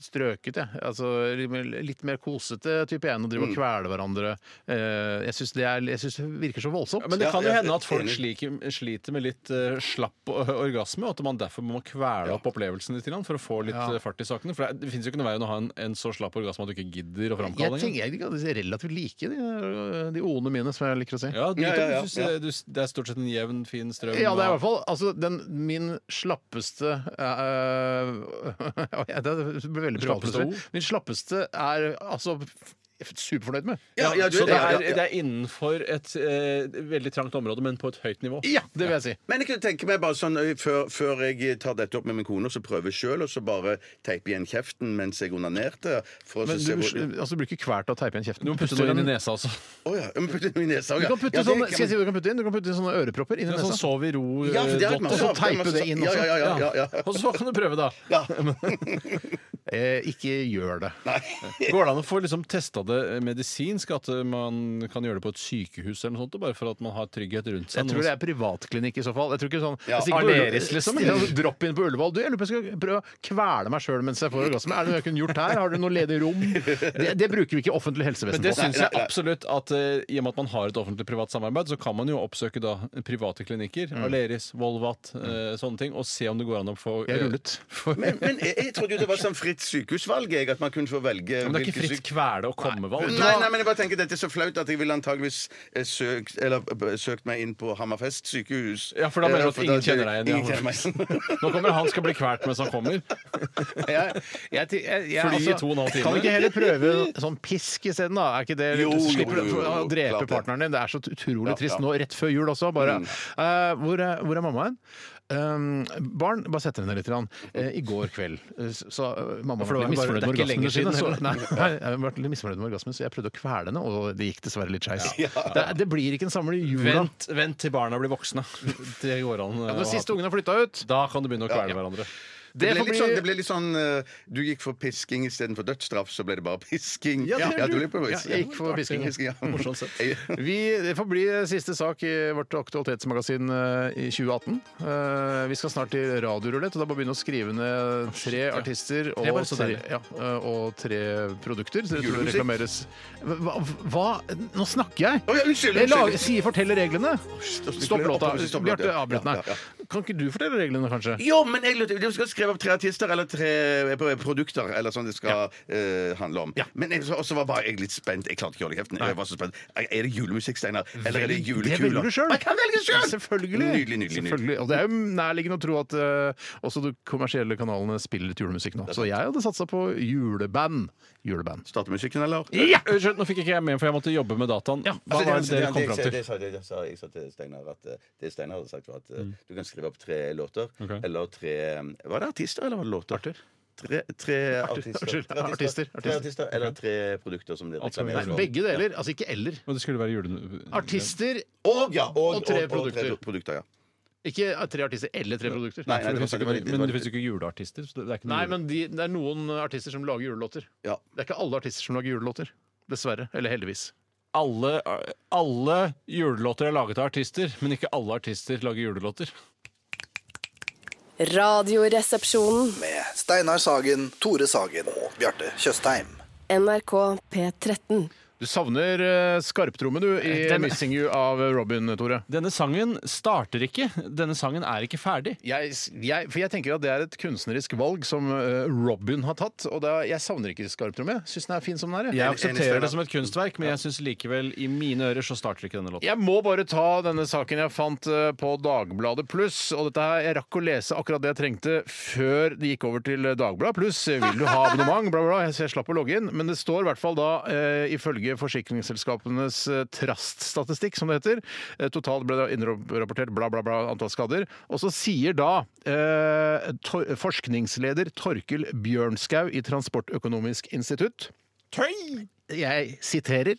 strøket, jeg. Altså, litt mer- litt mer kosete type en, og drive og Mm. kvele hverandre. Eh, Jeg syns det, er- jeg synes det virker så voldsomt. Ja, men det Ja, kan jo er hende at folk enig. sliker, sliter med litt eh, slapp orgasme, og at man derfor må kvele opp opplevelsen litt grann for å få litt Ja. eh, fart i sakene. For det, det finnes jo ikke noe vei enn å ha en, en så slapp orgasme at du ikke gidder å jeg framkalle jeg tenker jeg de er relativt like, de, de one mine, som jeg liker å si. Ja, du, Ja, ja, ja, det- du- det er stort sett en jevn, fin strøm. Ja, det er i hvert fall altså, den, min slappeste uh, Det blir veldig privat. Min slappeste er altså superfornøyd med. Ja, ja, du Så det er, ja, ja. det er innenfor et eh, veldig trangt område, men på et høyt nivå. Ja, det vil jeg si. Men jeg kunne tenke meg bare sånn før, før jeg tar dette opp med min kone, så prøver sjøl, og så bare teipe igjen kjeften mens jeg onanerte. For å Men se du, hvor altså, du blir ikke kvalt av å teipe igjen kjeften. Du må putte noe inn i nesa også. Oh, ja. Putte i nesa Du kan putte sånn, skal jeg si hva du kan putte inn? Du kan putte inn sånne ørepropper inn i nesa. sånn nesa. sov i ro Ja, for og av- teipe det inn også. Ja, ja, ja, ja, ja. Og så kan du prøve, da. Ja. Eh, ikke gjør det. Går det an å få liksom testa det medisinsk? At man kan gjøre det på et sykehus eller noe sånt? Bare for at man har trygghet rundt seg? Jeg tror det er privatklinikk i så fall. Jeg tror ikke sånn Ja, jeg Aleris, liksom, Ja, Dropp inn på Ullevål. Du, jeg lurer på om jeg skal prøve å kvele meg sjøl mens jeg får orgasme. Er det noe jeg kunne gjort her? Har du noe ledig rom? Det, det bruker vi ikke offentlig helsevesen Men det på. syns jeg absolutt at uh, i og med at man har et offentlig-privat samarbeid, så kan man jo oppsøke da private klinikker, Aleris, Volvat, uh, sånne ting, og se om det går an å få Jeg eh, rullet. For... Men, men jeg, jeg trodde jo det var sånn fritt sykehusvalg, jeg, at man kunne få velge Men det er ikke fritt kvele å og komme-valg. Nei, nei, men jeg bare tenker dette er så flaut at jeg ville antageligvis eh, søkt, eller, eh, søkt meg inn på Hammerfest sykehus. Ja, for da mener du at Eh, ingen kjenner deg igjen, ja. Ingen kjenner meg igjen. Nå kommer han skal bli kvalt mens han kommer. Jeg, jeg, jeg, jeg, Fly i altså, to og en halv time. Kan vi ikke heller prøve sånn pisk isteden, da? Er ikke det Jo, jo, Slipper jo, jo, jo, å drepe klart det. partneren din. Det er så utrolig Ja, trist ja. nå rett før jul også. Bare eh, hvor, er, hvor er mamma hen? Um, barn, bare sett dere ned litt. Eh, I går kveld eh, så uh, mamma For var var misfornøyd med orgasmen sine. Så, nei, nei, jeg var litt misfornøyd med orgasmen, så jeg prøvde å kvele henne, og det gikk dessverre litt skeis. Det, det blir ikke en samle jula. Vent, vent til barna blir voksne. Det går an. Ja, Når siste ungen har flytta ut Da kan du begynne å kvele hverandre. Det ble, litt sånn, det ble litt sånn uh, Du gikk for pisking istedenfor dødsstraff, så ble det bare pisking. Ja, det du ble på Ja, jeg gikk for pisking. ja. Morsomt sett. Vi, det får bli siste sak i vårt aktualitetsmagasin eh, i 2018. Eh, vi skal snart til radiorulett, og da vi begynne å skrive ned tre artister og, bare tre, ja, eh, og tre produkter. Så det tror jeg reklameres hva, hva? Nå snakker jeg! Å, ja, unnskyld, Jeg lager, unnskyld. sier forteller reglene. Stopp låta. Stopp låta. Bjarte, avbryt meg. Ja, ja. Kan ikke du fortelle reglene, kanskje? Jo, men jeg lurte Du skal skrive opp tre artister eller tre eh, produkter eller sånn det skal eh, handle om. Ja. Men jeg, så, så var bare jeg litt spent. Jeg klarte ikke å holde kjeften. Jeg var så spent. Er det julemusikk, Steinar? Eller er det Det julekuler? velger du sjøl. Jeg kan velge sjøl! Selvfølgelig. Nydelig, nydelig. Selvfølgelig. Og det er jo nærliggende å tro at uh, også de kommersielle kanalene spiller litt julemusikk nå. Så jeg hadde satsa på juleband. Juleband. Starte musikken, eller? Ja! Skjønt, nå fikk ikke jeg med, for jeg måtte jobbe med dataen. Hva Altså, var det det- dere kom det- fram til? det sa- Jeg sa til Steinar at eh, det Steinar hadde sagt, var at mm. du kan skrive opp tre låter. okay. Eller tre Var det artister, eller var det låter? Arthur. Tre, tre artister. Tre artister, Tre artister. artister. Eller tre produkter som gjør. for. Begge deler. Altså ikke eller. Og det skulle være jule... Artister, Og, ja, og, Og tre og, produkter. tre produkter ja. ikke tre artister eller tre produkter. Nei, nei, det det var- det var ikke, men det fins jo ikke juleartister. Så det er ikke Nei, men de, det er noen artister som lager julelåter. Ja. Det er ikke alle artister som lager julelåter. Dessverre. Eller heldigvis. alle, alle julelåter er laget av artister, men ikke alle artister lager julelåter. Radioresepsjonen. med Steinar Sagen, Tore Sagen og Bjarte Tjøstheim. NRK P13. Du savner uh, skarptrommen du, i Den- 'Missing You' av Robin, Tore. Denne sangen starter ikke. Denne sangen er ikke ferdig. Jeg, jeg, for jeg tenker at det er et kunstnerisk valg som eh, Robin har tatt. Og da, jeg savner ikke skarptromme. Syns den er fin som den er. Jeg jeg. aksepterer det som et kunstverk, men jeg syns likevel i mine ører så starter ikke denne låten. Jeg må bare ta denne saken jeg fant eh, på Dagbladet Pluss. Og dette her, jeg rakk å lese akkurat det jeg trengte før det gikk over til Dagbladet Pluss. Vil du ha abonnement? Bla, bla, bla. Så jeg slapp å logge inn. Men det står i hvert fall da, eh, ifølge forsikringsselskapenes eh, traststatistikk, som det heter, eh, totalt ble det innrapportert bla, bla, bla antall skader. Og så sier da eh, tor forskningsleder Torkel Bjørnskau i Transportøkonomisk institutt jeg siterer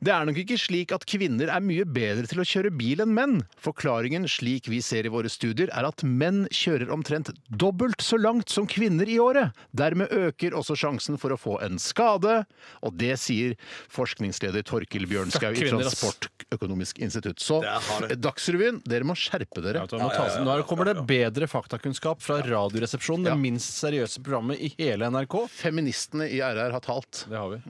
Det er nok ikke slik at kvinner er mye bedre til å kjøre bil enn menn. Forklaringen slik vi ser i våre studier, er at menn kjører omtrent dobbelt så langt som kvinner i året. Dermed øker også sjansen for å få en skade, og det sier forskningsleder Torkil Bjørnskau i. Transportøkonomisk institutt. Så. Dagsrevyen, dere må skjerpe dere. Ja, ja, Nå kommer det bedre faktakunnskap fra Radioresepsjonen, det minst seriøse programmet i hele NRK. Feministene i RR har talt. Det har vi.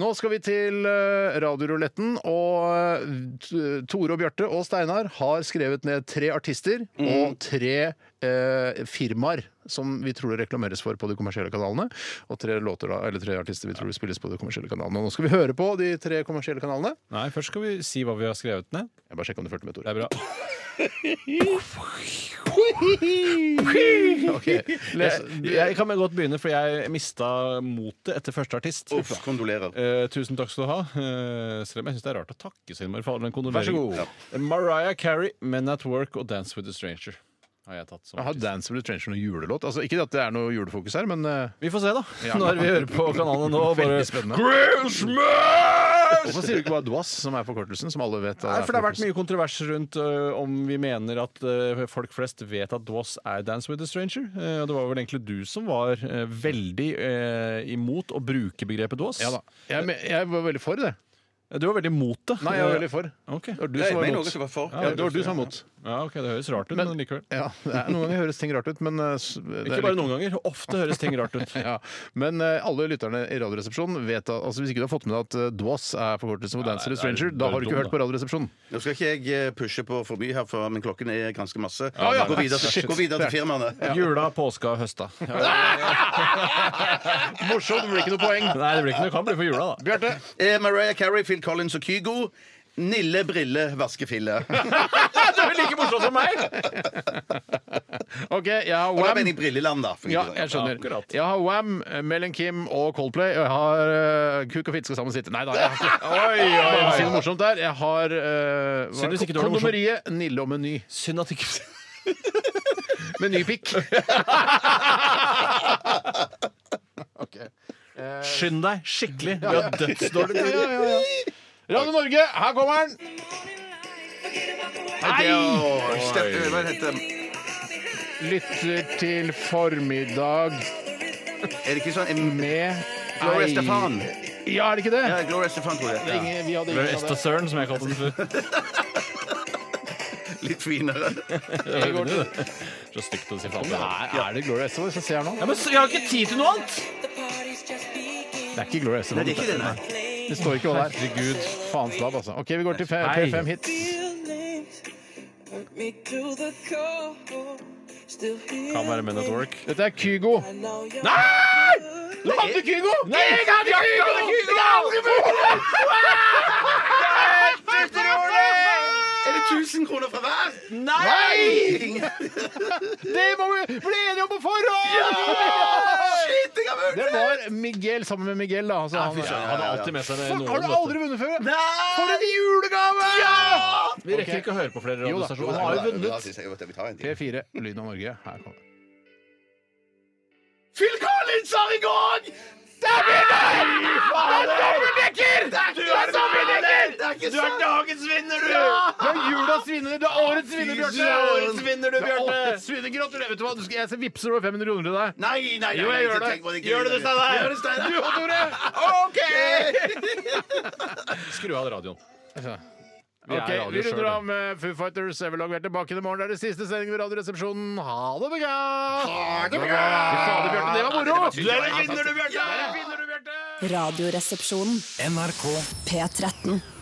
Nå skal vi til uh, radioruletten, og eh, Tore og Bjarte og Steinar har skrevet ned tre artister og tre eh, firmaer som vi tror det reklameres for på de kommersielle kanalene. Og tre låter da, eller tre artister vi tror det spilles på de kommersielle kanalene. Og nå skal vi høre på de tre kommersielle kanalene. Nei, først skal vi si hva vi har skrevet ned. Jeg bare sjekker om du fulgte med, Det er bra. okay. Jeg, jeg kan godt begynne, for jeg mista motet etter første artist. Uff, kondolerer. Eh, tusen takk skal du ha. Eh, selv om jeg syns det er rart å takke så innmari for all den Vær så kondoleringen. god. Mariah Carey, Men at Work og Dance with a Stranger. Har jeg tatt som Har artist. Dance with a Stranger noen julelåt? Altså, ikke at det er noe julefokus her, men eh, Vi får se, da. Når vi hører på kanalen nå. Bare Veldig spennende. Christmas! Hvorfor sier du ikke bare DWAS, som er forkortelsen, som alle vet? Nei, for Det har vært mye kontrovers rundt ø, om vi mener at ø, folk flest vet at DWAS er Dance with a Stranger. Eh, og det var vel egentlig du som var ø, veldig ø, imot å bruke begrepet DWAS. Ja da. Jeg, men- jeg var veldig for det. Du var veldig imot det. Nei, jeg var veldig for. Ok. Var du Jeg var mener imot. også var for. Ja, det var du som var imot. Ja, ok, Det høres rart ut, men, Men- likevel. Ja, er, Noen ganger høres ting rart ut, men eh, det Ikke bare noen ganger. Ofte høres ting rart ut. Ja, Men eh, alle lytterne i Radioresepsjonen vet at altså, Hvis ikke du har fått med deg at uh, DOS er forkortelse for Ja, Dancer nei, Stranger, er- da har du ikke dum, hørt på Radioresepsjonen. Nå skal ikke jeg eh, pushe på for mye her, for, men klokken er ganske masse. ja. Gå videre, gå videre til firmaene. Jula, påska, høsta. Morsomt, det blir ikke noe poeng. Nei, det blir ikke noe. Kan bli for jula, da. Bjarte. Eh, Mariah Carey, Phil Collins og Kygo. Nille, brille, vaskefille. Du for meg! OK, jeg har Og da Wham. mener jeg Brilleland, da. for Ja, ikke- jeg skjønner. akkurat. Jeg har Wham, Mellen Kim og Coldplay. Og jeg har uh, Kuk og fitte skal sammen sitte. Nei da, jeg har ikke Oi, oi, oi. si noe morsomt der. Jeg har uh, Synd hvis ikke du har noe morsomt. Kondomeriet, Nille og Meny. Synd at ikke Menypikk. OK. Skynd deg skikkelig. Vi har dødsdårlig tid. ja, ja, ja. Radio Norge, her kommer den! Nei! Stepp, hva heter det? Lytter til formiddag Er det ikke sånn med Gloria ei- Stefan? Ja, er det ikke det? Ja, Gloria Stefan, tror jeg. Ja. ingen, vi hadde ingen av det. Som jeg kalte den før. Litt finere. Vi går til- Så stygt å si faen. Er, er det Gloria Estefan som ser nå? Ja, men jeg har ikke tid til noe annet! Det er ikke Gloria Estefan. Nei, det er ikke det, nei. Det står ikke hva det er. Herregud. Faens lab, altså. OK, vi går til Hei. P5 Hits. Kan være Men at Work. Dette er Kygo. Nei! Du hadde Kygo! Nei, jeg hadde Kygo! Er det 1000 kroner fra hver? Nei! Det må vi bli enige om på forhånd! Shit, jeg av! Det var Miguel sammen med Miguel, da. Altså, han. Han hadde alltid med seg Fuck, har du aldri vunnet før? For en julegave! Vi rekker ikke å høre på flere Jo da. radiostasjoner. Han har jo vunnet. Vi tar en til. P4, Lyden av Norge. Her kommer. Phil Collins har i gang! Er dobbeltdekker! Du er dobbeltdekker! Er Du er dagens vinner, du! Du er julas vinner! Du er årets vinner, Bjarte! Du er årets vinner, du, er årets vinner. Gratulerer. Vet du hva? Du skal, jeg vippser over 500 kroner til deg. Nei, nei, nei. Jo, jeg gjør det. Gjør det, du, Steinar? Du og Tore! OK! Skru av radioen. Vi er radio Vi runder av med Foo Fighters. Everlog er tilbake i morgen. Det er det siste sending ved Radioresepsjonen. Ha det bra! Ha det bra! Fy fader, Bjarte, det var moro! Du er en vinner, du, Bjarte! Der vinner du, Bjarte! Radioresepsjonen. NRK P13.